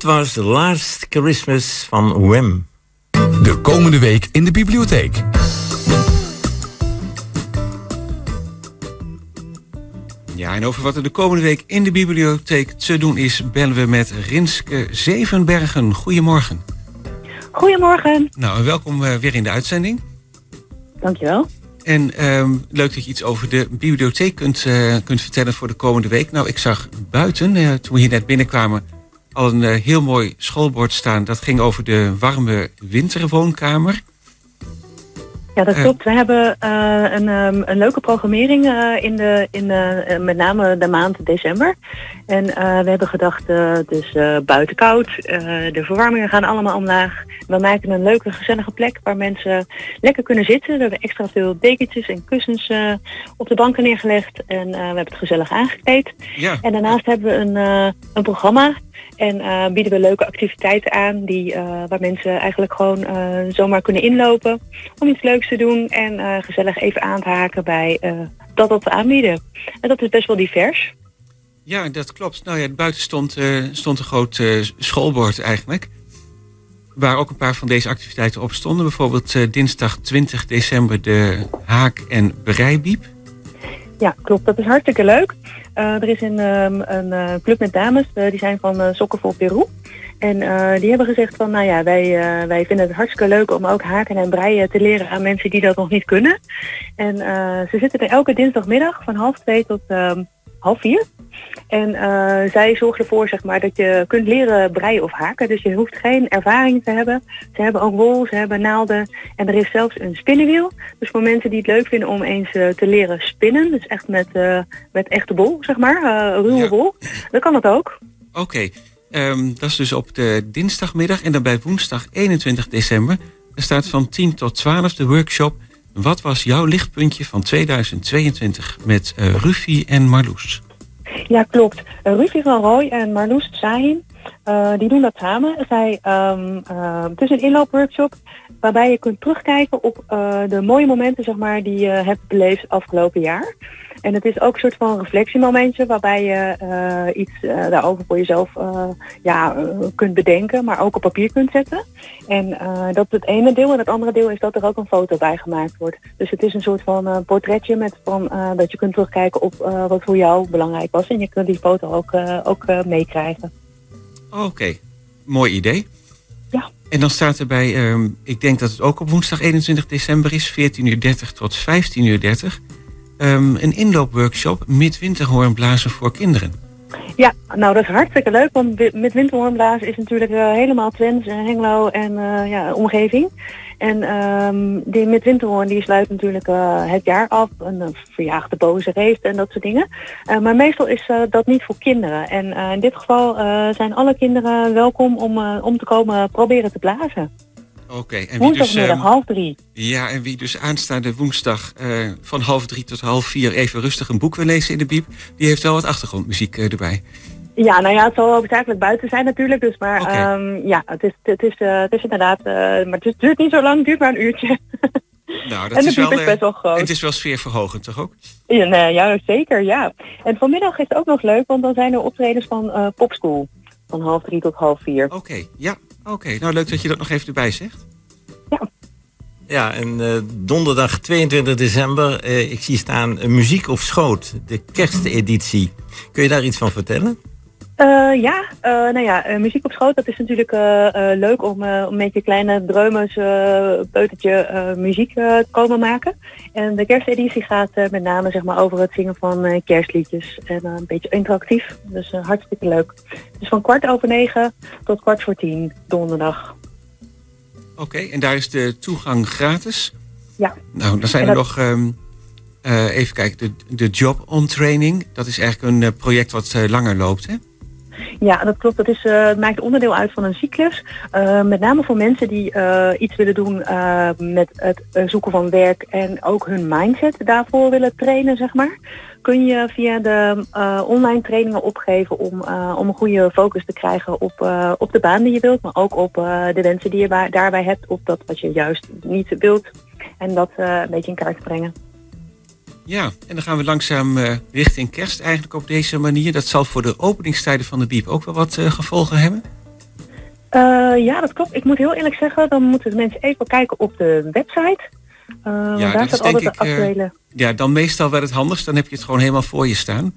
Dit was The Last Christmas van Wham. De komende week in de bibliotheek. Ja, en over wat er de komende week in de bibliotheek te doen is, bellen we met Rinske Zevenbergen. Goedemorgen. Goedemorgen, Nou, en welkom eh, weer in de uitzending. dankjewel. En ehm, leuk dat je iets over de bibliotheek kunt, eh, kunt vertellen voor de komende week. Nou, ik zag buiten, eh, toen we hier net binnenkwamen, al een eh, heel mooi schoolbord staan. Dat ging over de warme winterwoonkamer. Ja, dat Eh. klopt. We hebben eh, een, ehm, een leuke programmering in de, in de, eh, met name de maand december. En we hebben gedacht, dus buiten koud, de verwarmingen gaan allemaal omlaag. We maken een leuke, gezellige plek waar mensen lekker kunnen zitten. We hebben extra veel dekentjes en kussens op de banken neergelegd. En we hebben het gezellig aangekleed. Ja, En daarnaast hebben we een, een programma en eh, bieden we leuke activiteiten aan die, eh, waar mensen eigenlijk gewoon eh, zomaar kunnen inlopen om iets leuks te doen en gezellig even aan te haken bij dat wat we aanbieden. En dat is best wel divers. ja, dat klopt. Nou ja, buiten stond, stond een groot schoolbord eigenlijk. Waar ook een paar van deze activiteiten op stonden. Bijvoorbeeld dinsdag 20 december de haak- en breibiep. Ja, klopt. Dat is hartstikke leuk. Eh, er is een, ehm, eh, club met dames, eh, die zijn van Sokken voor Peru. En die hebben gezegd van, nou ja, wij, wij vinden het hartstikke leuk om ook haken en breien te leren aan mensen die dat nog niet kunnen. En ze zitten er elke dinsdagmiddag van half twee tot ehm, half vier. En eh, zij zorgen ervoor zeg maar, dat je kunt leren breien of haken. Dus je hoeft geen ervaring te hebben. Ze hebben ook wol, ze hebben naalden. En er is zelfs een spinnenwiel. Dus voor mensen die het leuk vinden om eens eh, te leren spinnen. Dus echt met, eh, met echte bol, zeg maar. ruwe Ja. wol. Dan kan dat ook. Oké, ehm, dat is dus op de dinsdagmiddag. En dan bij woensdag 21 december. Er staat van 10 tot 12 de workshop. Wat was jouw lichtpuntje van 2022 met Ruffie en Marloes? Ja, klopt. Uh, Rufi van Rooij en Marloes Sahin, eh, die doen dat samen. Zij, ehm, eh, het is een inloopworkshop waarbij je kunt terugkijken op eh, de mooie momenten zeg maar, die je hebt beleefd afgelopen jaar. En het is ook een soort van reflectiemomentje waarbij je eh, iets eh, daarover voor jezelf ja, kunt bedenken, maar ook op papier kunt zetten. En dat is het ene deel. En het andere deel is dat er ook een foto bij gemaakt wordt. Dus het is een soort van portretje met van, dat je kunt terugkijken op wat voor jou belangrijk was. En je kunt die foto ook, ook meekrijgen. Oké, mooi idee. En dan staat erbij, ehm, ik denk dat het ook op woensdag 21 december is, 14.30 tot 15.30 Ehm een inloopworkshop blazen voor kinderen. Ja, nou dat is hartstikke leuk, want met winterhoornblazen is natuurlijk eh, helemaal Twents en Hengelo en eh, ja, omgeving. En ehm, die met winterhoorn die sluit natuurlijk eh, het jaar af, een uh, verjaagde boze reeft en dat soort dingen. Eh, maar meestal is eh, dat niet voor kinderen. En eh, in dit geval eh, zijn alle kinderen welkom om, eh, om te komen proberen te blazen. Oké, en wie dus, Woensdagmiddag ehm, half drie. ja, en wie dus aanstaande woensdag eh, van half drie tot half vier even rustig een boek wil lezen in de bieb, die heeft wel wat achtergrondmuziek eh, erbij. Ja, nou ja, het zal hoofdzakelijk buiten zijn natuurlijk. Dus maar ehm, ja, het is, het is, eh, het is inderdaad, eh, maar het is- duurt niet zo lang, het duurt maar een uurtje. Nou, dat en de is wel, bieb is eh, best wel groot. het is wel sfeerverhogend, toch ook? Ja, ja, zeker, ja. En vanmiddag is het ook nog leuk, want dan zijn er optredens van eh Popschool. Van half drie tot half vier. Oké, ja, oké. Nou, leuk dat je dat nog even erbij zegt. Ja, en eh, donderdag 22 december, eh, ik zie staan eh, Muziek op Schoot, de kersteditie. Kun je daar iets van vertellen? Eh, ja, eh, nou ja, eh, muziek op schoot, dat is natuurlijk leuk om, om met je kleine dreumes peutertje muziek te komen maken. En de kersteditie gaat met name zeg maar, over het zingen van kerstliedjes. En een beetje interactief, dus hartstikke leuk. Dus van kwart over negen tot kwart voor tien, donderdag. Oké, en daar is de toegang gratis? Ja. Nou, dan zijn er dat- nog, ehm, eh, even kijken, de, de Job on Training. Dat is eigenlijk een project wat eh, langer loopt, hè? Ja, dat klopt. Dat is, eh, maakt onderdeel uit van een cyclus. Eh, met name voor mensen die eh, iets willen doen met het zoeken van werk en ook hun mindset daarvoor willen trainen, zeg maar. Kun je via de online trainingen opgeven om, om een goede focus te krijgen op, op de baan die je wilt, maar ook op de wensen die je daarbij hebt, op dat wat je juist niet wilt. En dat een beetje in kaart brengen. Ja, en dan gaan we langzaam eh, richting kerst eigenlijk op deze manier. Dat zal voor de openingstijden van de Biep ook wel wat eh, gevolgen hebben. Eh, ja, dat klopt. Ik moet heel eerlijk zeggen, dan moeten de mensen even kijken op de website. Dat daar is staat altijd de ik, eh, actuele... Ja, dan meestal wel het handigst. Dan heb je het gewoon helemaal voor je staan.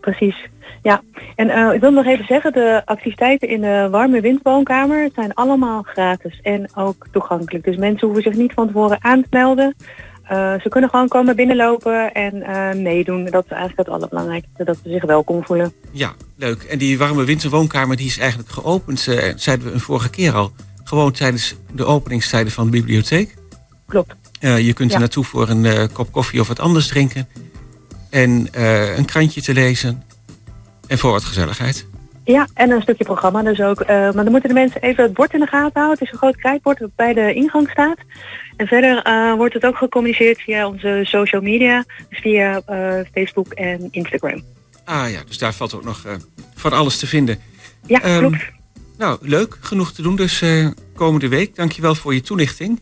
Precies. Ja, en ik wil nog even zeggen, de activiteiten in de warme windwoonkamer zijn allemaal gratis en ook toegankelijk. Dus mensen hoeven zich niet van tevoren aan te melden. Eh, ze kunnen gewoon komen binnenlopen en eh, meedoen. Dat is eigenlijk het allerbelangrijkste, dat ze zich welkom voelen. Ja, leuk. En die warme winterwoonkamer die is eigenlijk geopend, eh, zeiden we een vorige keer al. Gewoon tijdens de openingstijden van de bibliotheek. Klopt. Je kunt er Ja. naartoe voor een kop koffie of wat anders drinken. En een krantje te lezen. En voor wat gezelligheid. Ja, en een stukje programma dus ook. Eh, maar dan moeten de mensen even het bord in de gaten houden. Het is een groot krijtbord dat bij de ingang staat. En verder eh, wordt het ook gecommuniceerd via onze social media. Dus via eh, Facebook en Instagram. Ah ja, dus daar valt ook nog van alles te vinden. Ja, Ehm, klopt. Nou, leuk. Genoeg te doen dus komende week. Dankjewel voor je toelichting.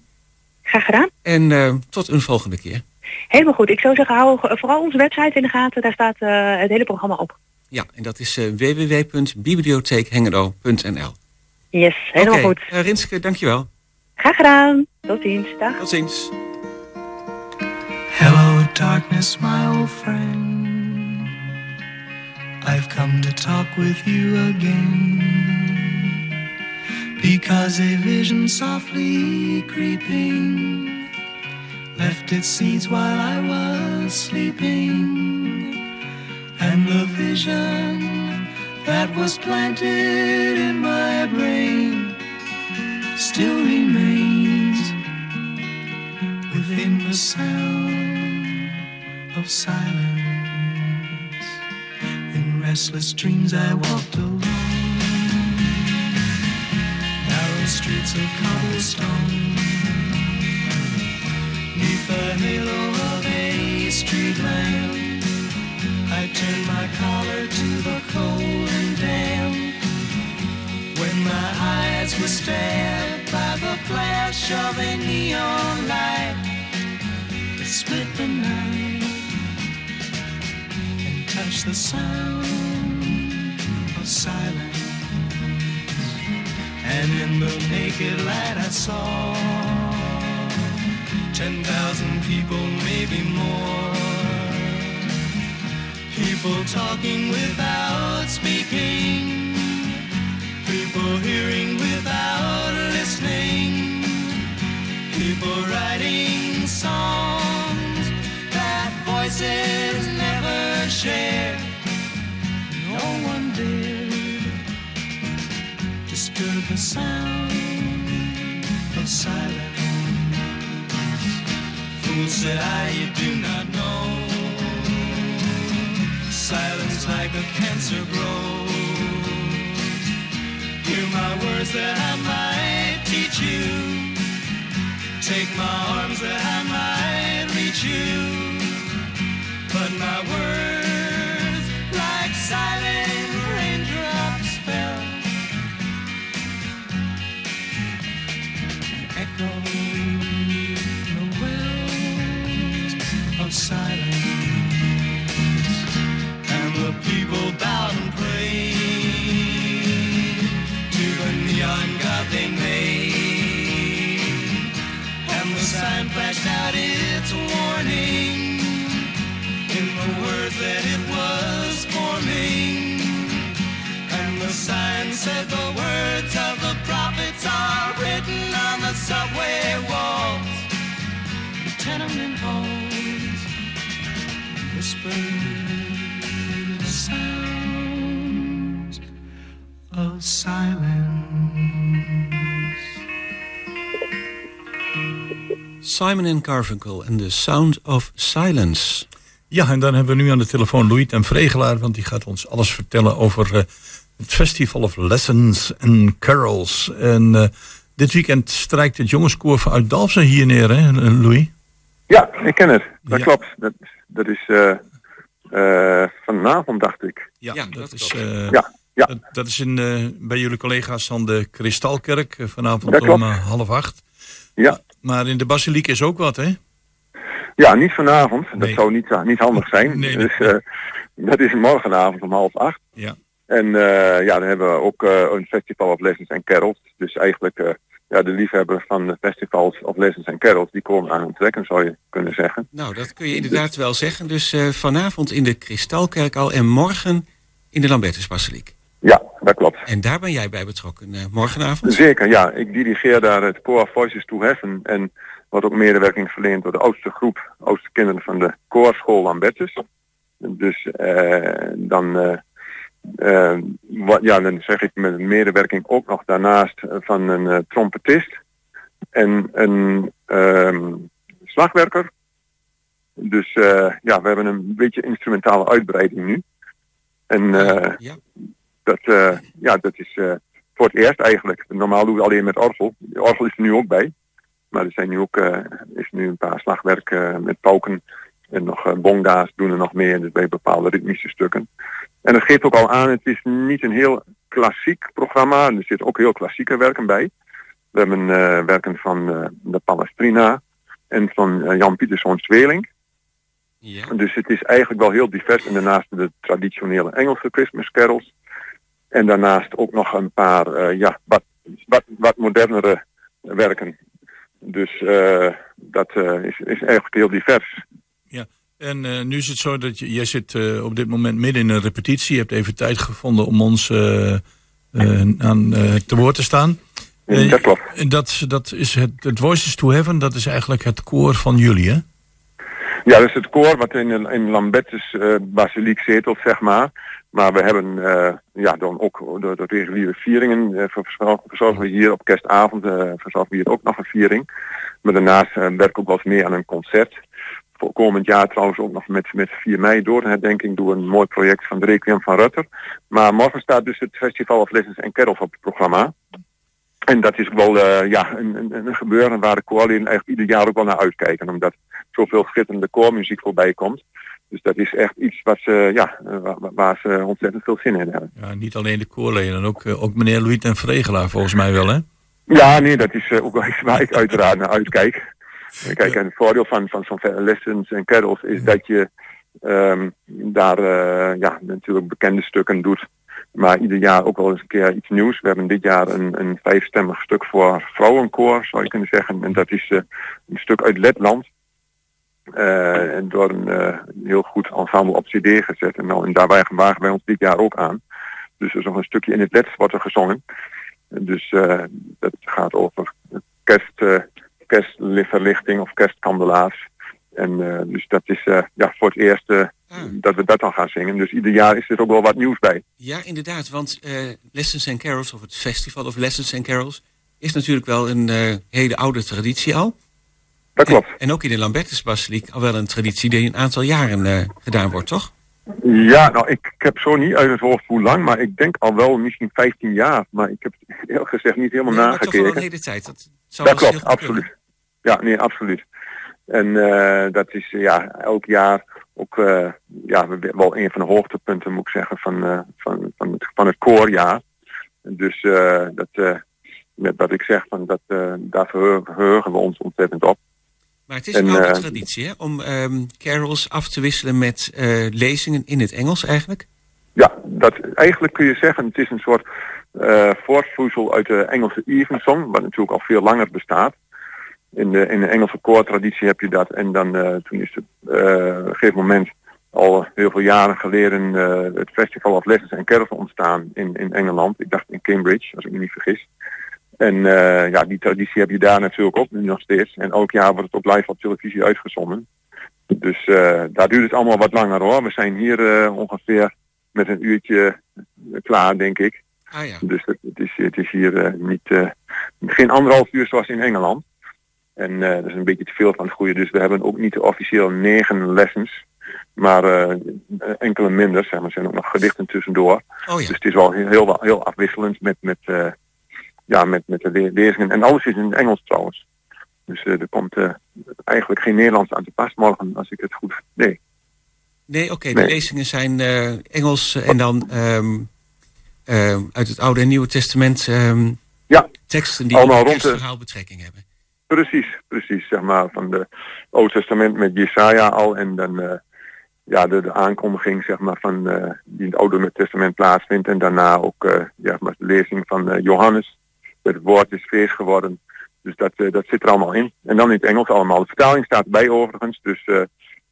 Graag gedaan. En tot een volgende keer. Helemaal goed. Ik zou zeggen, hou vooral onze website in de gaten. Daar staat het hele programma op. Ja, en dat is eh www.bibliotheekhengelo.nl Yes, helemaal goed. eh, Rinske, dankjewel. Graag gedaan. Tot ziens. Dag. Tot ziens. Hello, darkness, my old friend. I've come to talk with you again. Because a vision softly creeping left its seeds while I was sleeping. And the vision that was planted in my brain still remains within the sound of silence. In restless dreams, I walked alone, narrow streets of cobblestone, neath the halo of a street lamp. I turned my collar to the cold and damp. When my eyes were stabbed by the flash of a neon light that split the night and touched the sound of silence. And in the naked light I saw ten thousand people, maybe more. People talking without speaking. People hearing without listening. People writing songs that voices never share. No one dared disturb the sound of silence. Fool said I, you do not know. Silence like a cancer grows. Hear my words that I might teach you. Take my arms that I might reach you. But my words, that it was forming. And the sign said the words of the prophets are written on the subway walls, the tenement halls, whispered the sounds of silence. Simon and Garfunkel en The Sound of Silence. Ja, en dan hebben we nu aan de telefoon Louis ten Vregelaar, want die gaat ons alles vertellen over eh, het Festival of Lessons and Carols. En eh, dit weekend strijkt het jongenskoor uit Dalfsen hier neer, hè, Louis? Ja, ik ken het. Dat Ja. klopt. Dat, dat is eh, eh, vanavond, dacht ik. Ja, Ja, dat, dat is, eh, Ja, ja. Dat, dat is in, eh, bij jullie collega's van de Kristalkerk vanavond om half acht. Ja. Maar in de basiliek is ook wat, hè? Ja, niet vanavond. Dat zou niet, niet handig zijn. Nee, nee. dus eh, dat is morgenavond om half acht. Ja. En eh, ja, dan hebben we ook eh, een festival of lessons en carols. Dus eigenlijk eh, ja, de liefhebbers van de festivals of lessons en carols, die komen aan hun trekken, zou je kunnen zeggen. Nou, dat kun je inderdaad wel zeggen. Dus eh, vanavond in de Kristalkerk al en morgen in de Lambertusbasiliek. Ja, dat klopt. En daar ben jij bij betrokken eh, morgenavond? Zeker, ja. Ik dirigeer daar het Koor Voices to Heaven en wordt ook medewerking verleend door de oudste groep, oudste kinderen van de koorschool Lambertus. Dus eh, dan, eh, eh, wat, ja, dan zeg ik met medewerking ook nog daarnaast van een trompetist en een ehm, slagwerker. Dus ja, we hebben een beetje instrumentale uitbreiding nu. En Ja. dat, ja, dat is voor het eerst eigenlijk. Normaal doen we alleen met orgel. De orgel is er nu ook bij. Maar er zijn nu ook eh, is nu een paar slagwerk eh, met pauken. En nog eh, bonga's doen er nog meer dus bij bepaalde ritmische stukken. En dat geeft ook al aan, het is niet een heel klassiek programma. Er zitten ook heel klassieke werken bij. We hebben eh, werken van de Palestrina en van Jan Pieterszoon Tweeling. Ja. Dus het is eigenlijk wel heel divers. En daarnaast de traditionele Engelse Christmas carols. En daarnaast ook nog een paar ja, wat, wat, wat modernere werken. Dus eh, dat eh, is, is eigenlijk heel divers. En eh, nu is het zo dat je, jij zit op dit moment midden in een repetitie. Je hebt even tijd gevonden om ons aan te woord te staan. Eh, dat klopt. En dat, dat is het, het Voices to Heaven, dat is eigenlijk het koor van jullie, hè? Ja, dat is het koor wat in, in Lambertus eh basiliek zetelt, zeg maar. Maar we hebben eh, ja, dan ook de, de reguliere vieringen. eh, verzorgen, we hier op kerstavond eh, verzorgen we hier ook nog een viering. Maar daarnaast eh, werk ik ook wel eens mee aan een concert. Voor komend jaar trouwens ook nog met, met 4 mei door herdenking doen een mooi project van de Requiem van Rutter. Maar morgen staat dus het Festival of Lessons en Carols op het programma. En dat is wel eh, ja, een, een, een gebeuren waar de koorleden eigenlijk ieder jaar ook wel naar uitkijken. Omdat zoveel schitterende koormuziek voorbij komt. Dus dat is echt iets wat ze, ja, eh, waar, waar ze ontzettend veel zin in hebben. Ja, niet alleen de koorleden, ook, eh, ook meneer Louis en Vregelaar volgens mij wel, hè? Ja, nee, dat is ook wel iets waar ik uiteraard naar uitkijk. Kijk, en het voordeel van, van zo'n lessons en carols is dat je ehm, daar ja, natuurlijk bekende stukken doet. Maar ieder jaar ook wel eens een keer iets nieuws. We hebben dit jaar een, een vijfstemmig stuk voor vrouwenkoor, zou je kunnen zeggen. En dat is eh, een stuk uit Letland. Eh, en door een eh, heel goed ensemble op cd gezet. En, nou, en daar wagen wij ons dit jaar ook aan. Dus er is nog een stukje in het Lets wordt er gezongen. En Dus dat gaat over kerst, kerstverlichting of kerstkandelaars. En eh, dus dat is eh, ja, voor het eerst eh, Ah. dat we dat dan gaan zingen. Dus ieder jaar is er ook wel wat nieuws bij. Ja, inderdaad, want Lessons and Carols, of het Festival of Lessons and Carols, is natuurlijk wel een hele oude traditie al. Dat klopt. En, en ook in de Lambertusbasiliek al wel een traditie die een aantal jaren gedaan wordt, toch? Ja, nou ik, ik heb zo niet uit het hoofd hoe lang, maar ik denk al wel misschien 15 jaar. Maar ik heb het heel gezegd niet helemaal Ja, maar toch wel een nagekeken. hele tijd. Dat, zou Dat klopt, absoluut. Ja, nee, absoluut. En eh, dat is ja, elk jaar ook eh, ja, wel een van de hoogtepunten, moet ik zeggen, van, eh, van, van, het, van het koorjaar. Dus dat, met wat ik zeg, van dat, daar verheugen, we ons ontzettend op. Maar het is En, een oude traditie hè, om ehm, carols af te wisselen met lezingen in het Engels eigenlijk. Ja, dat, eigenlijk kun je zeggen, het is een soort voortvloeisel uit de Engelse evensong, wat natuurlijk al veel langer bestaat. In de, in de Engelse koortraditie heb je dat. En dan eh, toen is het eh, op een gegeven moment al heel veel jaren geleden eh, het Festival of Lessons en Carols ontstaan in, in Engeland. Ik dacht in Cambridge, als ik me niet vergis. En ja, die traditie heb je daar natuurlijk ook nu nog steeds. En elk jaar wordt het op live op televisie uitgezonden. Dus daar duurt het allemaal wat langer hoor. We zijn hier ongeveer met een uurtje klaar, denk ik. Ah ja. Dus het, het is, het is hier niet, geen anderhalf uur zoals in Engeland. En eh, dat is een beetje te veel van het goede. Dus we hebben ook niet officieel negen lessons. Maar eh, enkele minder. Zeg maar. Er zijn ook nog gedichten tussendoor. Oh ja. Dus het is wel heel, heel, heel afwisselend met, met, eh, ja, met, met de le- lezingen. En alles is in het Engels trouwens. Dus er komt eigenlijk geen Nederlands aan te pas morgen, als ik het goed... Nee. Nee, oké, de Nee. lezingen zijn Engels en dan ehm, ehm, uit het Oude en Nieuwe Testament ehm, Ja, teksten die allemaal op het rond de- kerstverhaal betrekking hebben. Precies, precies. Zeg maar van de Oude Testament met Jesaja al en dan eh, ja, de, de aankondiging zeg maar, van, eh, die in het Oude Testament plaatsvindt. En daarna ook eh, ja, maar de lezing van Johannes. Het woord is vlees geworden. Dus dat, dat zit er allemaal in. En dan in het Engels allemaal. De vertaling staat erbij overigens. Dus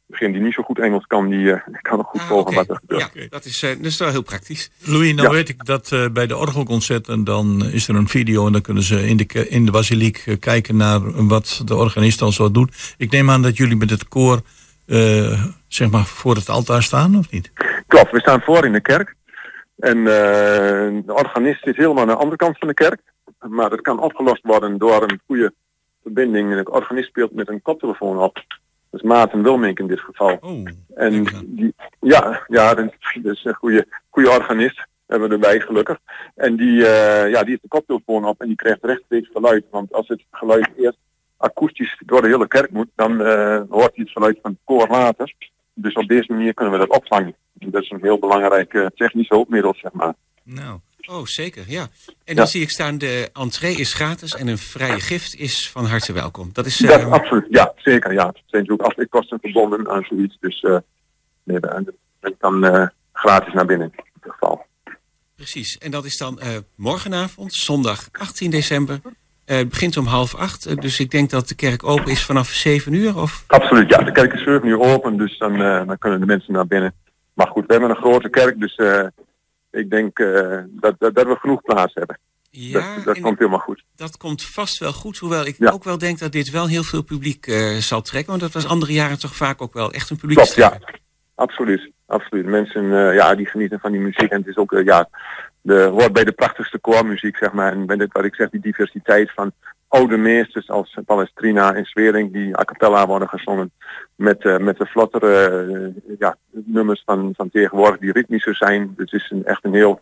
degene die niet zo goed Engels kan, die eh, kan ook goed Ah, volgen wat er gebeurt. Ja, dat is, eh, dat is wel heel praktisch. Louis, nou Ja. weet ik dat eh, bij de orgelconcerten dan is er een video en dan kunnen ze in de, in de basiliek kijken naar wat de organist dan zo doet. Ik neem aan dat jullie met het koor eh, zeg maar voor het altaar staan, of niet? Klopt, we staan voor in de kerk. En eh, de organist zit helemaal aan de andere kant van de kerk. Maar dat kan opgelost worden door een goede verbinding. En de organist speelt met een koptelefoon op. Dat is Maarten Wilmink in dit geval. Oh, En die, ja, ja, dat is een goede, goede organist. Hebben we erbij gelukkig. En die, eh, ja, die heeft de koptelefoon op en die krijgt rechtstreeks geluid. Want als het geluid eerst akoestisch door de hele kerk moet, dan eh, hoort hij het geluid van het koor later. Dus op deze manier kunnen we dat opvangen. Dat is een heel belangrijk eh, technisch hulpmiddel, zeg maar. nou. Oh, zeker, ja. En dan Ja. zie ik staan, de entree is gratis en een vrije gift is van harte welkom. Dat is... Dat eh, absoluut, ja, zeker. Ja. Het zijn natuurlijk altijd kosten verbonden aan zoiets. Dus eh nee, dat dat kan eh, gratis naar binnen in ieder geval. Precies. En dat is dan eh, morgenavond, zondag 18 december. Eh, het begint om half acht. eh, dus ik denk dat de kerk open is vanaf 7 uur. Of... Absoluut, ja. De kerk is 7 uur open, dus dan, eh, dan kunnen de mensen naar binnen. Maar goed, we hebben een grote kerk, dus eh, ik denk eh, dat, dat, dat we genoeg plaats hebben. Ja, dat komt helemaal goed. dat komt vast wel goed. Hoewel ik Ja. ook wel denk dat dit wel heel veel publiek eh, zal trekken. Want dat was andere jaren toch vaak ook wel echt een publiek. Klopt, ja. Absoluut, absoluut. Mensen eh, ja, die genieten van die muziek. En het is ook, ja, de, hoort bij de prachtigste koormuziek, zeg maar. En bij dit wat ik zeg, die diversiteit van oude meesters als Palestrina en Swering, die a cappella worden gezongen. Met, eh, met de vlottere eh, ja, nummers van, van tegenwoordig die ritmischer zijn. Dus het is een, echt een heel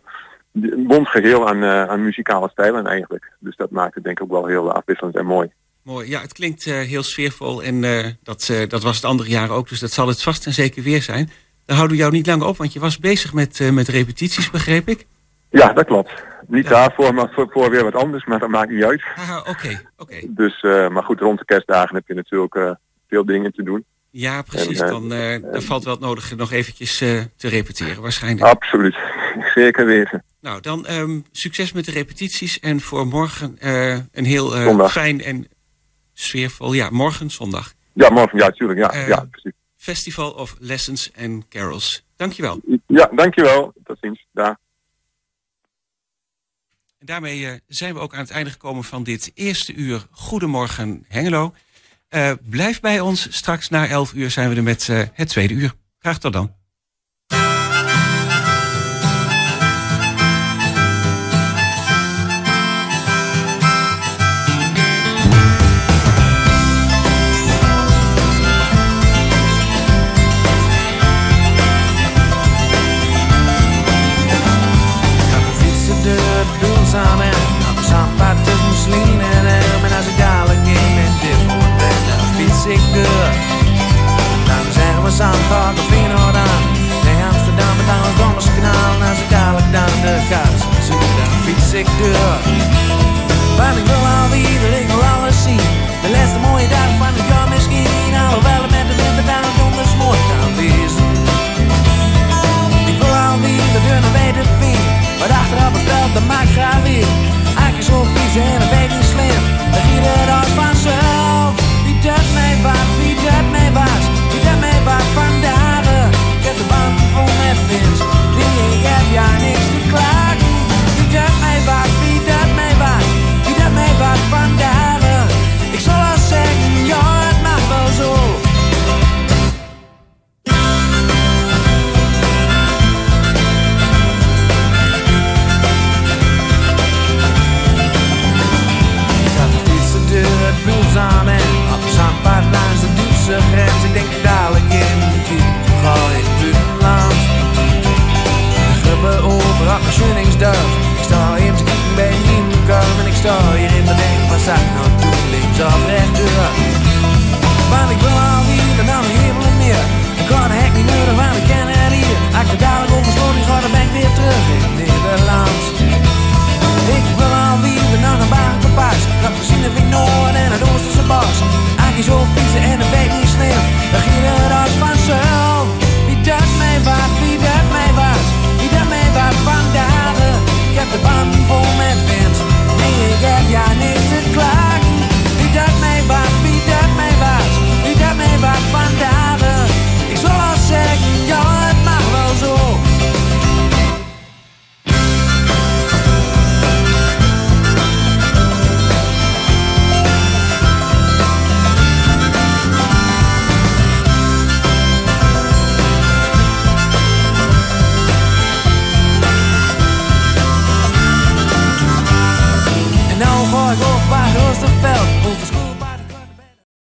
bond geheel aan, eh, aan muzikale stijlen eigenlijk. Dus dat maakt het denk ik ook wel heel afwisselend en mooi. Mooi. Ja, het klinkt heel sfeervol. En dat, dat was het andere jaar ook. Dus dat zal het vast en zeker weer zijn. Dan houden we jou niet langer op, want je was bezig met, met repetities, begreep ik. Ja, dat klopt. Niet Ja. daarvoor, maar voor, voor weer wat anders, maar dat maakt niet uit. Haha, oké, oké. Dus, eh, maar goed, rond de kerstdagen heb je natuurlijk eh, veel dingen te doen. Ja, precies. En, eh, Dan, dan valt wel het nodige nog eventjes te repeteren, waarschijnlijk. Absoluut. Zeker weten. Nou, dan ehm, succes met de repetities. En voor morgen een heel fijn en sfeervol... Ja, morgen zondag. Ja, morgen, ja, tuurlijk. Ja, ja, precies. Festival of Lessons and Carols. Dankjewel. Ja, dankjewel. Tot ziens. Daar. Daarmee eh, zijn we ook aan het einde gekomen van dit eerste uur Goedemorgen Hengelo. Eh, blijf bij ons. Straks na 11 uur zijn we er met eh, het tweede uur. Graag tot dan. samen. Nou, zandpad is misschien en hem En als ik dadelijk in. Met dit moment ben Dan fiets ik door Dan zeggen we samen Zandvoort de Feyenoord aan. Nee, Amsterdam met alle het Dommerskanaal En als ik dadelijk dan de kaart zie Dan fiets ik door Want ik wil al weer, ik wil alles zien. De laatste mooie dag van het jaar misschien. Alhoewel het met de winter dan donders mooi. Kan wezen Ik wil al weer, de deur naar bij de maar achteraf het veld, maak maakt graag weer. Akers op en een beetje slim.